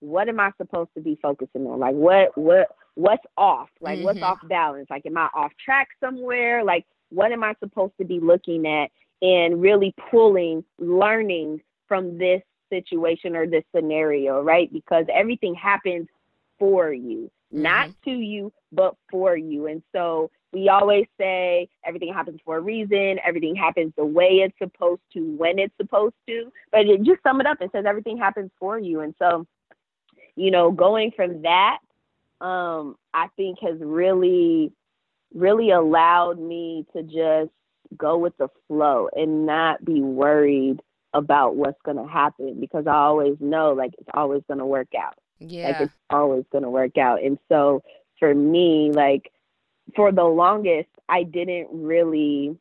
what am I supposed to be focusing on? Like what what what's off? Like mm-hmm. what's off balance? Like am I off track somewhere? Like what am I supposed to be looking at and really pulling learning from this situation or this scenario, right? Because everything happens for you, mm-hmm. not to you, but for you. And so we always say everything happens for a reason, everything happens the way it's supposed to, when it's supposed to. But it just sum it up and says everything happens for you. And so, you know, going from that, um, I think has really, really allowed me to just go with the flow and not be worried about what's going to happen because I always know like it's always going to work out. Yeah. Like it's always going to work out. And so for me, like for the longest, I didn't really,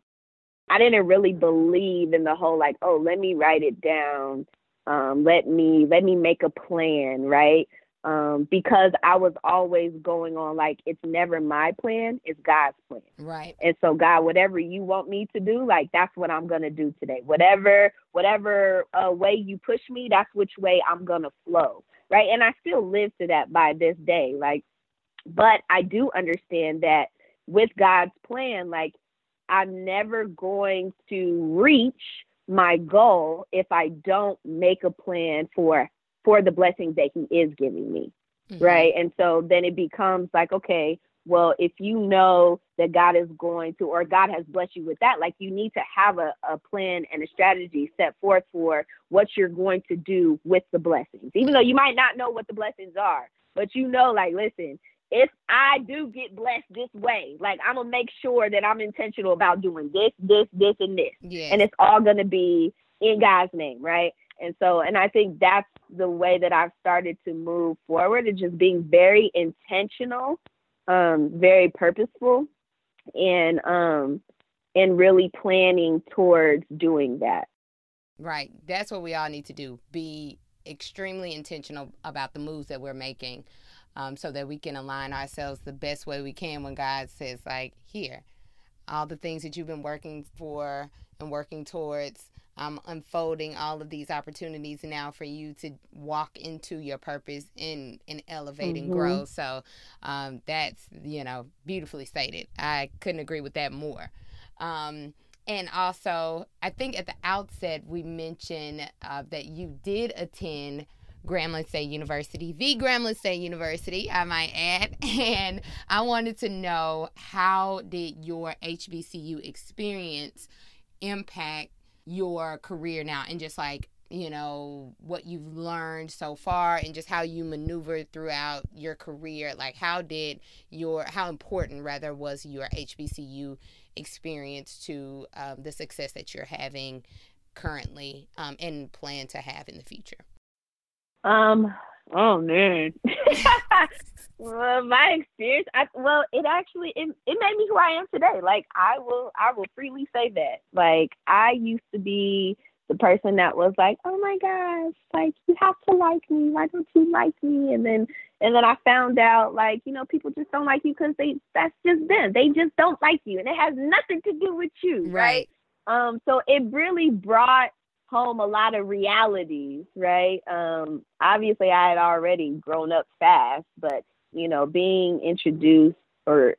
I didn't really believe in the whole like, oh, let me write it down. Um, let me, let me make a plan. Right um, because I was always going on like it's never my plan, it's God's plan. Right. And so God, whatever you want me to do, like that's what I'm gonna do today. Whatever, whatever uh, way you push me, that's which way I'm gonna flow. Right. And I still live to that by this day. Like, but I do understand that with God's plan, like I'm never going to reach my goal if I don't make a plan for for the blessings that he is giving me. Mm-hmm. Right. And so then it becomes like, okay, well, if you know that God is going to, or God has blessed you with that, like you need to have a, a plan and a strategy set forth for what you're going to do with the blessings, even though you might not know what the blessings are, but you know, like, listen, if I do get blessed this way, like I'm gonna make sure that I'm intentional about doing this, this, this, and this, yes. and it's all gonna be in God's name, right? And so, and I think that's the way that I've started to move forward is just being very intentional, um, very purposeful, and um, and really planning towards doing that. Right. That's what we all need to do. Be extremely intentional about the moves that we're making, um, so that we can align ourselves the best way we can when God says, like, here, all the things that you've been working for and working towards I'm unfolding all of these opportunities now for you to walk into your purpose and, and elevate mm-hmm. and grow. So um, that's, you know, beautifully stated. I couldn't agree with that more. Um, and also, I think at the outset, we mentioned uh, that you did attend Grambling State University, the Grambling State University, I might add. And I wanted to know how did your HBCU experience impact your career now and just like you know what you've learned so far and just how you maneuvered throughout your career like how did your how important rather was your hbcu experience to um, the success that you're having currently um, and plan to have in the future? Um oh man. Well my experience I, well it actually it, it made me who i am today. Like i will i will freely say that. Like i used to be the person that was like oh my gosh like you have to like me. Why don't you like me? And then and then i found out like you know people just don't like you because they that's just them. They just don't like you and it has nothing to do with you right, right? um so it really brought home a lot of realities, right? Um, obviously, I had already grown up fast, but you know, being introduced or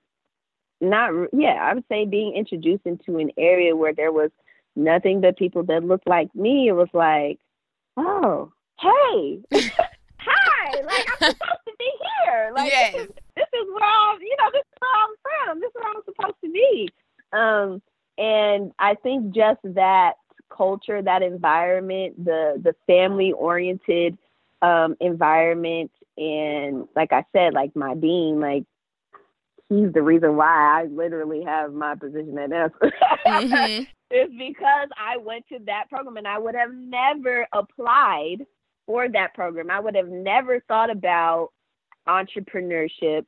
not yeah i would say being introduced into an area where there was nothing but people that looked like me it was like oh hey hi like i'm supposed to be here like yes. this, is, this is where i'm you know this is where i'm from this is where i'm supposed to be um and i think just that culture that environment the the family oriented um environment and like i said like my being like he's the reason why I literally have my position at NASA. mm-hmm. It's because I went to that program and I would have never applied for that program. I would have never thought about entrepreneurship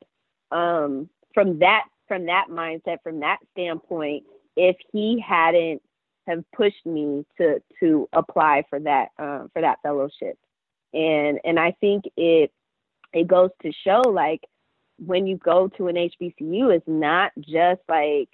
um, from that from that mindset, from that standpoint, if he hadn't have pushed me to to apply for that uh, for that fellowship. And and I think it it goes to show like when you go to an HBCU, it's not just like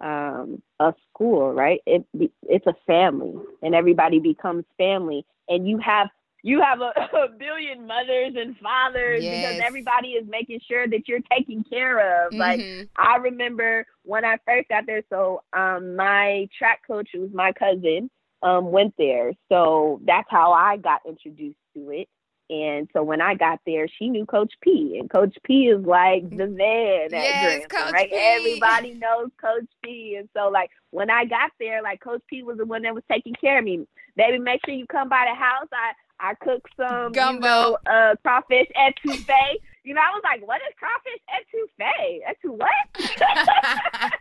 um, a school, right? It it's a family, and everybody becomes family, and you have you have a, a billion mothers and fathers yes. because everybody is making sure that you're taken care of. Mm-hmm. Like I remember when I first got there, so um, my track coach, who was my cousin, um, went there, so that's how I got introduced to it. And so when I got there, she knew Coach P, and Coach P is like the man at yes, Coach right? P. Everybody knows Coach P, and so like when I got there, like Coach P was the one that was taking care of me. Baby, make sure you come by the house. I I cook some gumbo, you know, uh, crawfish etouffee. You know, I was like, what is crawfish etouffee? Etu what?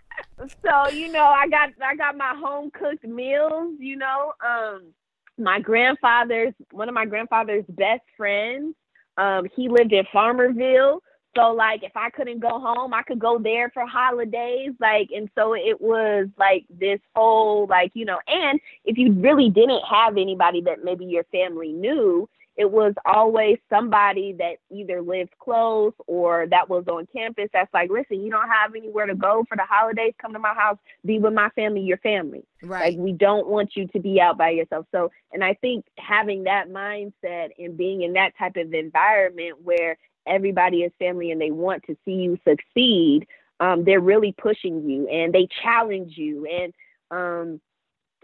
so you know, I got I got my home cooked meals. You know, um my grandfather's one of my grandfather's best friends. Um, he lived in Farmerville. So like if I couldn't go home, I could go there for holidays. Like and so it was like this whole like, you know, and if you really didn't have anybody that maybe your family knew, it was always somebody that either lived close or that was on campus that's like, listen, you don't have anywhere to go for the holidays, come to my house, be with my family, your family. Right. Like we don't want you to be out by yourself. So and I think having that mindset and being in that type of environment where everybody is family and they want to see you succeed, um, they're really pushing you and they challenge you and um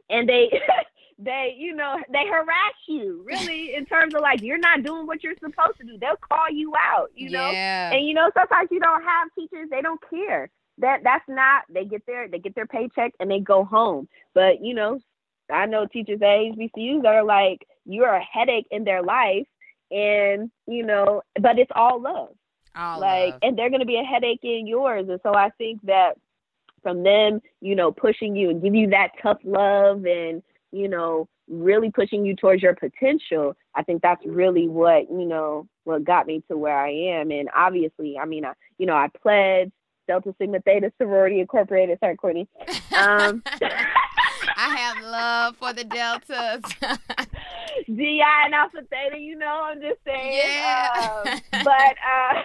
and they they, you know, they harass you really in terms of like you're not doing what you're supposed to do. They'll call you out, you know. Yeah. And you know, sometimes you don't have teachers, they don't care. That that's not they get their they get their paycheck and they go home. But you know, I know teachers at HBCUs are like you're a headache in their life and you know, but it's all love. All like love. and they're gonna be a headache in yours. And so I think that from them, you know, pushing you and give you that tough love and you know, really pushing you towards your potential, I think that's really what, you know, what got me to where I am. And obviously, I mean, I, you know, I pledged Delta Sigma Theta Sorority Incorporated. Sorry, Courtney. Um, I have love for the Deltas. GI and Alpha Theta, you know, I'm just saying. Yeah. Um, but, uh,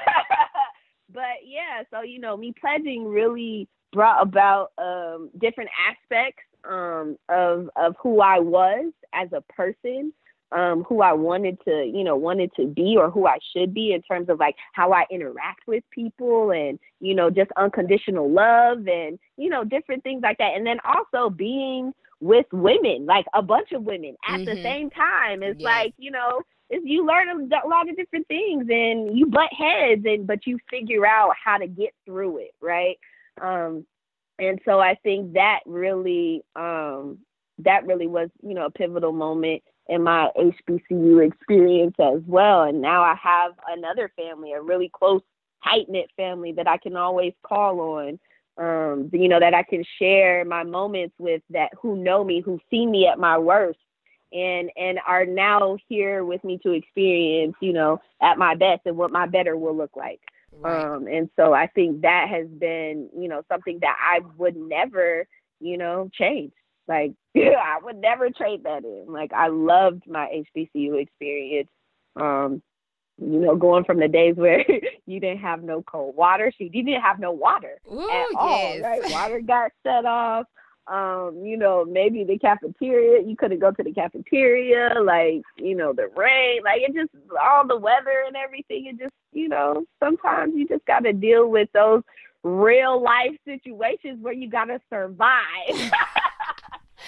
but yeah, so, you know, me pledging really brought about um, different aspects um, of of who I was as a person, um, who I wanted to, you know, wanted to be or who I should be in terms of like how I interact with people and, you know, just unconditional love and, you know, different things like that. And then also being with women, like a bunch of women at mm-hmm. the same time. It's yes. like, you know, you learn a lot of different things and you butt heads and but you figure out how to get through it, right? Um, and so I think that really um, that really was you know a pivotal moment in my HBCU experience as well. And now I have another family, a really close, tight knit family that I can always call on. Um, you know that I can share my moments with that who know me, who see me at my worst, and and are now here with me to experience, you know, at my best and what my better will look like. Right. Um, and so I think that has been, you know, something that I would never, you know, change. Like, I would never trade that in. Like, I loved my HBCU experience. Um, you know, going from the days where you didn't have no cold water, she you didn't have no water Ooh, at all, right? Water got shut off um, you know, maybe the cafeteria, you couldn't go to the cafeteria, like, you know, the rain, like it just all the weather and everything. It just, you know, sometimes you just got to deal with those real life situations where you gotta survive.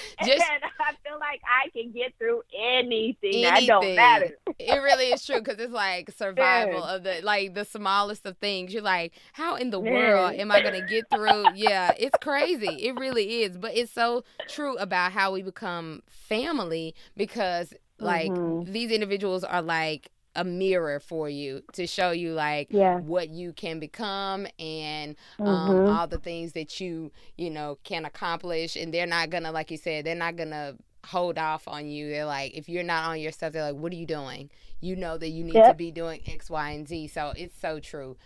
Just, and I feel like I can get through anything. anything. That don't matter. it really is true because it's like survival yeah. of the like the smallest of things. You're like, how in the yeah. world am I gonna get through? yeah, it's crazy. It really is. But it's so true about how we become family because like mm-hmm. these individuals are like a mirror for you to show you like yeah. what you can become and um, mm-hmm. all the things that you you know can accomplish and they're not gonna like you said they're not gonna hold off on you they're like if you're not on your stuff they're like what are you doing you know that you need yep. to be doing x y and z so it's so true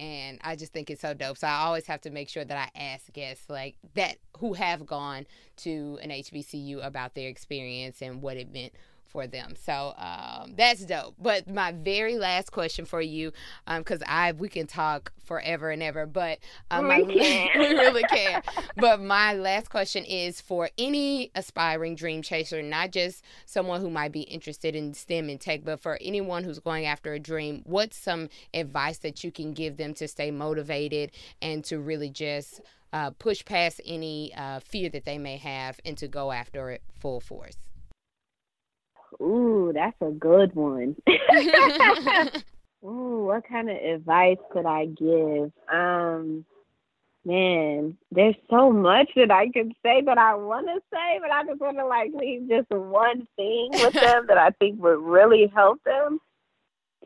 and I just think it's so dope. So I always have to make sure that I ask guests like that who have gone to an HBCU about their experience and what it meant for them. So um, that's dope. But my very last question for you, because um, I we can talk forever and ever, but um, we, my, we really can. but my last question is for any aspiring dream chaser, not just someone who might be interested in STEM and tech, but for anyone who's going after a dream. What's some advice that you can give them to stay motivated and to really just uh, push past any uh, fear that they may have and to go after it full force? Ooh, that's a good one. Ooh, what kind of advice could I give? Um, man, there's so much that I could say that I want to say, but I just want to like leave just one thing with them that I think would really help them.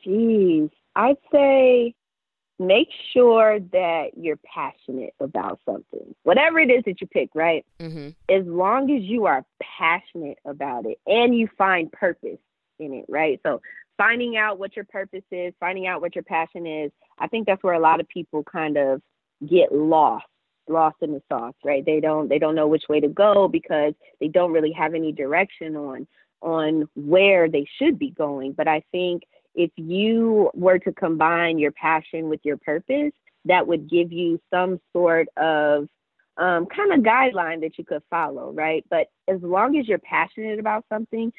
Jeez, I'd say make sure that you're passionate about something, whatever it is that you pick, right? Mm-hmm. As long as you are passionate about it and you find purpose in it, right? So finding out what your purpose is, finding out what your passion is, I think that's where a lot of people kind of get lost lost in the sauce right they don't they don't know which way to go because they don't really have any direction on on where they should be going but i think if you were to combine your passion with your purpose, that would give you some sort of um, kind of guideline that you could follow, right? But as long as you're passionate about something,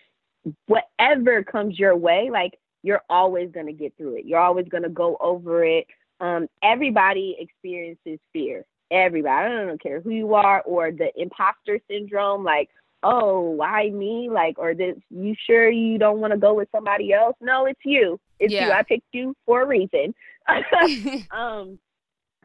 whatever comes your way, like you're always going to get through it. You're always going to go over it. Um, everybody experiences fear. Everybody. I don't care who you are or the imposter syndrome. Like, oh, why me? Like, or this, you sure you don't want to go with somebody else? No, it's you. It's yeah. you. I picked you for a reason. um,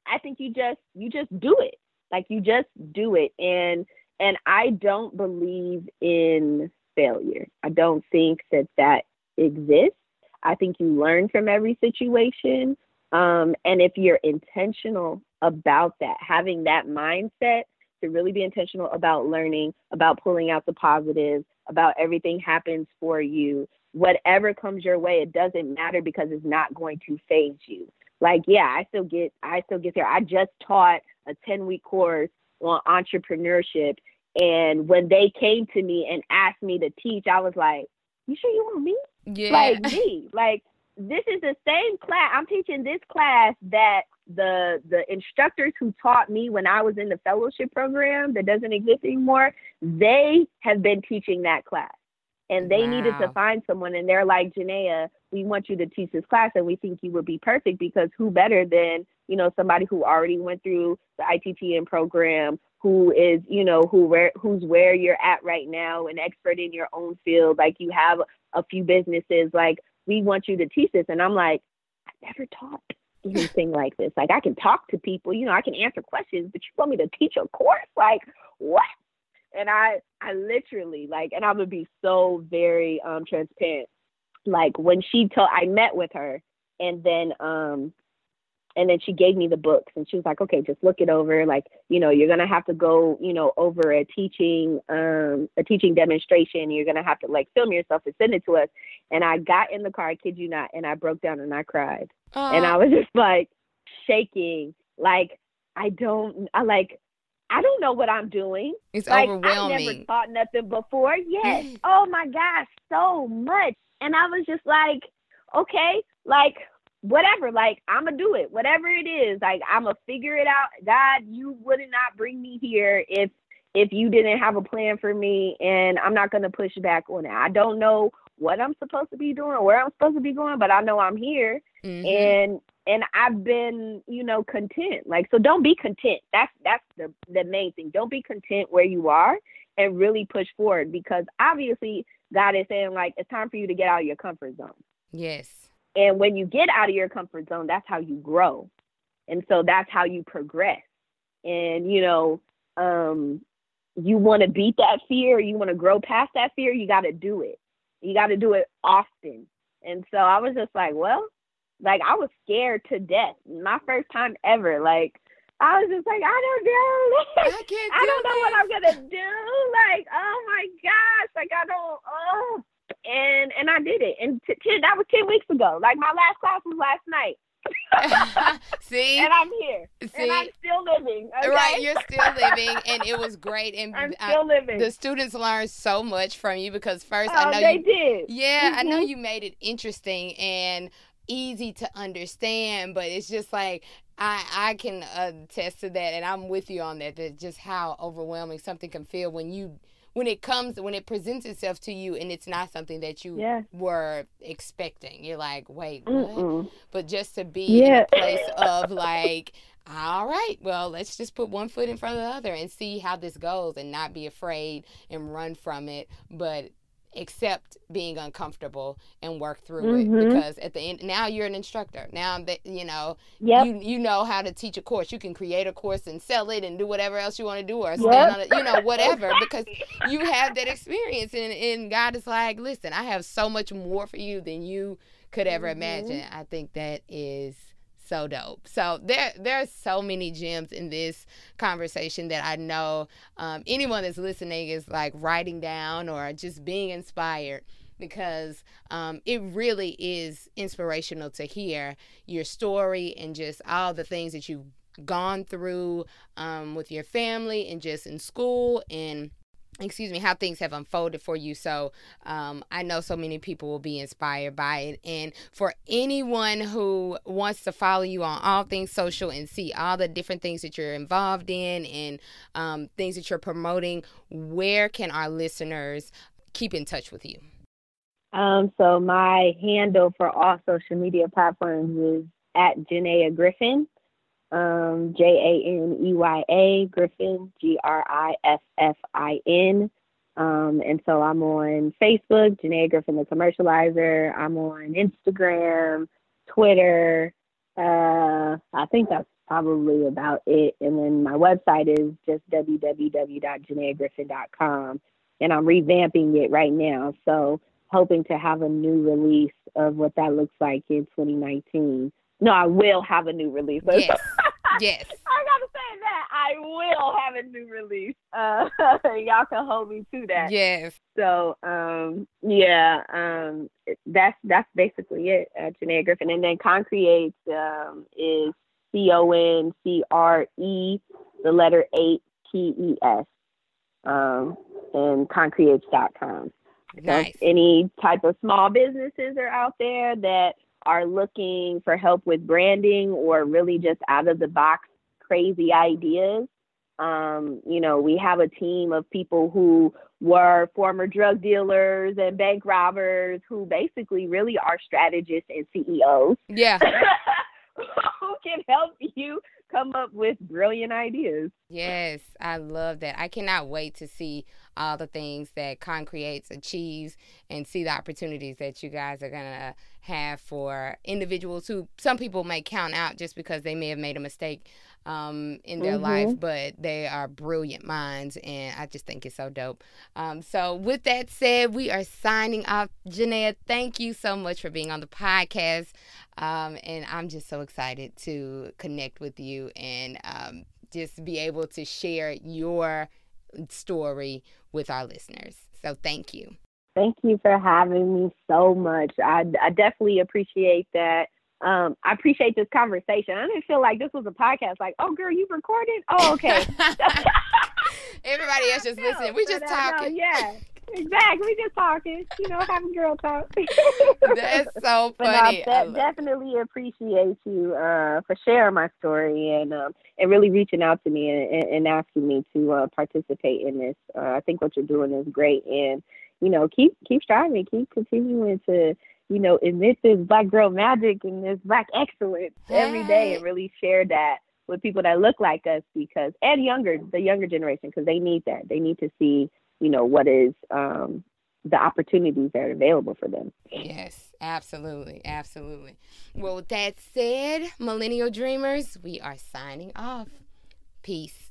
I think you just, you just do it. Like you just do it. And, and I don't believe in failure. I don't think that that exists. I think you learn from every situation. Um, and if you're intentional about that, having that mindset, to really be intentional about learning, about pulling out the positives, about everything happens for you. Whatever comes your way, it doesn't matter because it's not going to phase you. Like, yeah, I still get I still get there. I just taught a 10 week course on entrepreneurship. And when they came to me and asked me to teach, I was like, You sure you want me? Yeah. Like me. Like this is the same class. I'm teaching this class that the the instructors who taught me when I was in the fellowship program that doesn't exist anymore, they have been teaching that class. And they wow. needed to find someone and they're like, Janeya, we want you to teach this class and we think you would be perfect because who better than, you know, somebody who already went through the ITTM program, who is, you know, who where who's where you're at right now, an expert in your own field, like you have a few businesses, like we want you to teach this. And I'm like, I never taught anything like this. Like I can talk to people, you know, I can answer questions, but you want me to teach a course? Like what? And I I literally like and I'm gonna be so very um transparent. Like when she told I met with her and then um and then she gave me the books and she was like okay just look it over like you know you're gonna have to go you know over a teaching um a teaching demonstration you're gonna have to like film yourself and send it to us and i got in the car i kid you not and i broke down and i cried uh, and i was just like shaking like i don't i like I don't know what I'm doing. It's like, overwhelming. I never taught nothing before. Yes. oh my gosh, so much. And I was just like, okay, like whatever like i'm gonna do it whatever it is like i'm gonna figure it out god you would not bring me here if if you didn't have a plan for me and i'm not gonna push back on it i don't know what i'm supposed to be doing or where i'm supposed to be going but i know i'm here mm-hmm. and and I've been, you know, content. Like, so don't be content. That's that's the the main thing. Don't be content where you are, and really push forward because obviously God is saying like it's time for you to get out of your comfort zone. Yes. And when you get out of your comfort zone, that's how you grow, and so that's how you progress. And you know, um, you want to beat that fear, you want to grow past that fear, you got to do it. You got to do it often. And so I was just like, well, like I was scared to death. My first time ever. Like I was just like, I don't know. I, can't I don't know what I'm gonna do. Like, oh my gosh, like I don't. Oh, and and I did it. And t- t- that was ten weeks ago. Like my last class was last night. See, and I'm here, See? and I'm still living. Okay? Right, you're still living, and it was great. And I'm still living. the students learned so much from you because first oh, I know they you did. Yeah, I know Mhm. you made it interesting and easy to understand, but it's just like I I can attest to that, and I'm with you on that. That just how overwhelming something can feel when you when it comes when it presents itself to you, and it's not something that you were expecting. You're like, wait, what? But just to be Yeah. in a place of like. All right, well, let's just put one foot in front of the other and see how this goes and not be afraid and run from it, but accept being uncomfortable and work through Mhm. it because at the end now you're an instructor now that you know Yep. you you know how to teach a course you can create a course and sell it and do whatever else you want to do or stand Yep. on it you know whatever because you have that experience and, and god is like listen i have so much more for you than you could ever Mhm. imagine i think that is so dope. So there there are so many gems in this conversation that i know um, anyone that's listening is like writing down or just being inspired because um, it really is inspirational to hear your story and just all the things that you've gone through um, with your family and just in school and excuse me how things have unfolded for you. So um, i know so many people will be inspired by it. And for anyone who wants to follow you on all things social and see all the different things that you're involved in and um, things that you're promoting where can our listeners keep in touch with you? Um, so my handle for all social media platforms is at Janeya Griffin, um, J A N E Y A Griffin, G R I F F I N. Um, and so I'm on Facebook, Janeya Griffin the Commercializer. I'm on Instagram, Twitter. Uh, I think that's probably about it. And then my website is just www.janeyagriffin.com. And I'm revamping it right now. So hoping to have a new release of what that looks like in 2019. No, I will have a new release. yes yes I gotta say that I will have a new release. Uh, y'all can hold me to that. yes So, um, yeah, um, that's that's basically it. Uh, Janeya Griffin, and then Concreate um, is C O N C R E, the letter eight T E S, um, and concreates.com. So nice if any type of small businesses are out there that are looking for help with branding or really just out of the box crazy ideas. Um, you know, we have a team of people who were former drug dealers and bank robbers who basically really are strategists and CEOs yeah who can help you come up with brilliant ideas. Yes, I love that. I cannot wait to see all the things that Concreates achieves and see the opportunities that you guys are going to have for individuals who some people may count out just because they may have made a mistake um, in their Mhm. life, but they are brilliant minds, and I just think it's so dope. Um, so, with that said, we are signing off. Janeya, thank you so much for being on the podcast. Um, and I'm just so excited to connect with you and um, just be able to share your story with our listeners. So thank you. Thank you for having me so much. I, I definitely appreciate that. Um, I appreciate this conversation. I didn't feel like this was a podcast. Like, oh, girl, you recorded? Oh, okay. Everybody else just listening. We just uh, talking. yeah, exactly. We just talking. You know, having girl talk. That's so funny. But no. I de- definitely appreciate you uh, for sharing my story and um, and really reaching out to me and, and asking me to uh, participate in this. Uh, I think what you're doing is great, and you know, keep keep striving, keep continuing to you know, emit this black girl magic and this black excellence every day and really share that with people that look like us because and younger the younger generation because they need that they need to see you know what is um, the opportunities that are available for them. Yes absolutely absolutely. Well with that said millennial dreamers we are signing off. Peace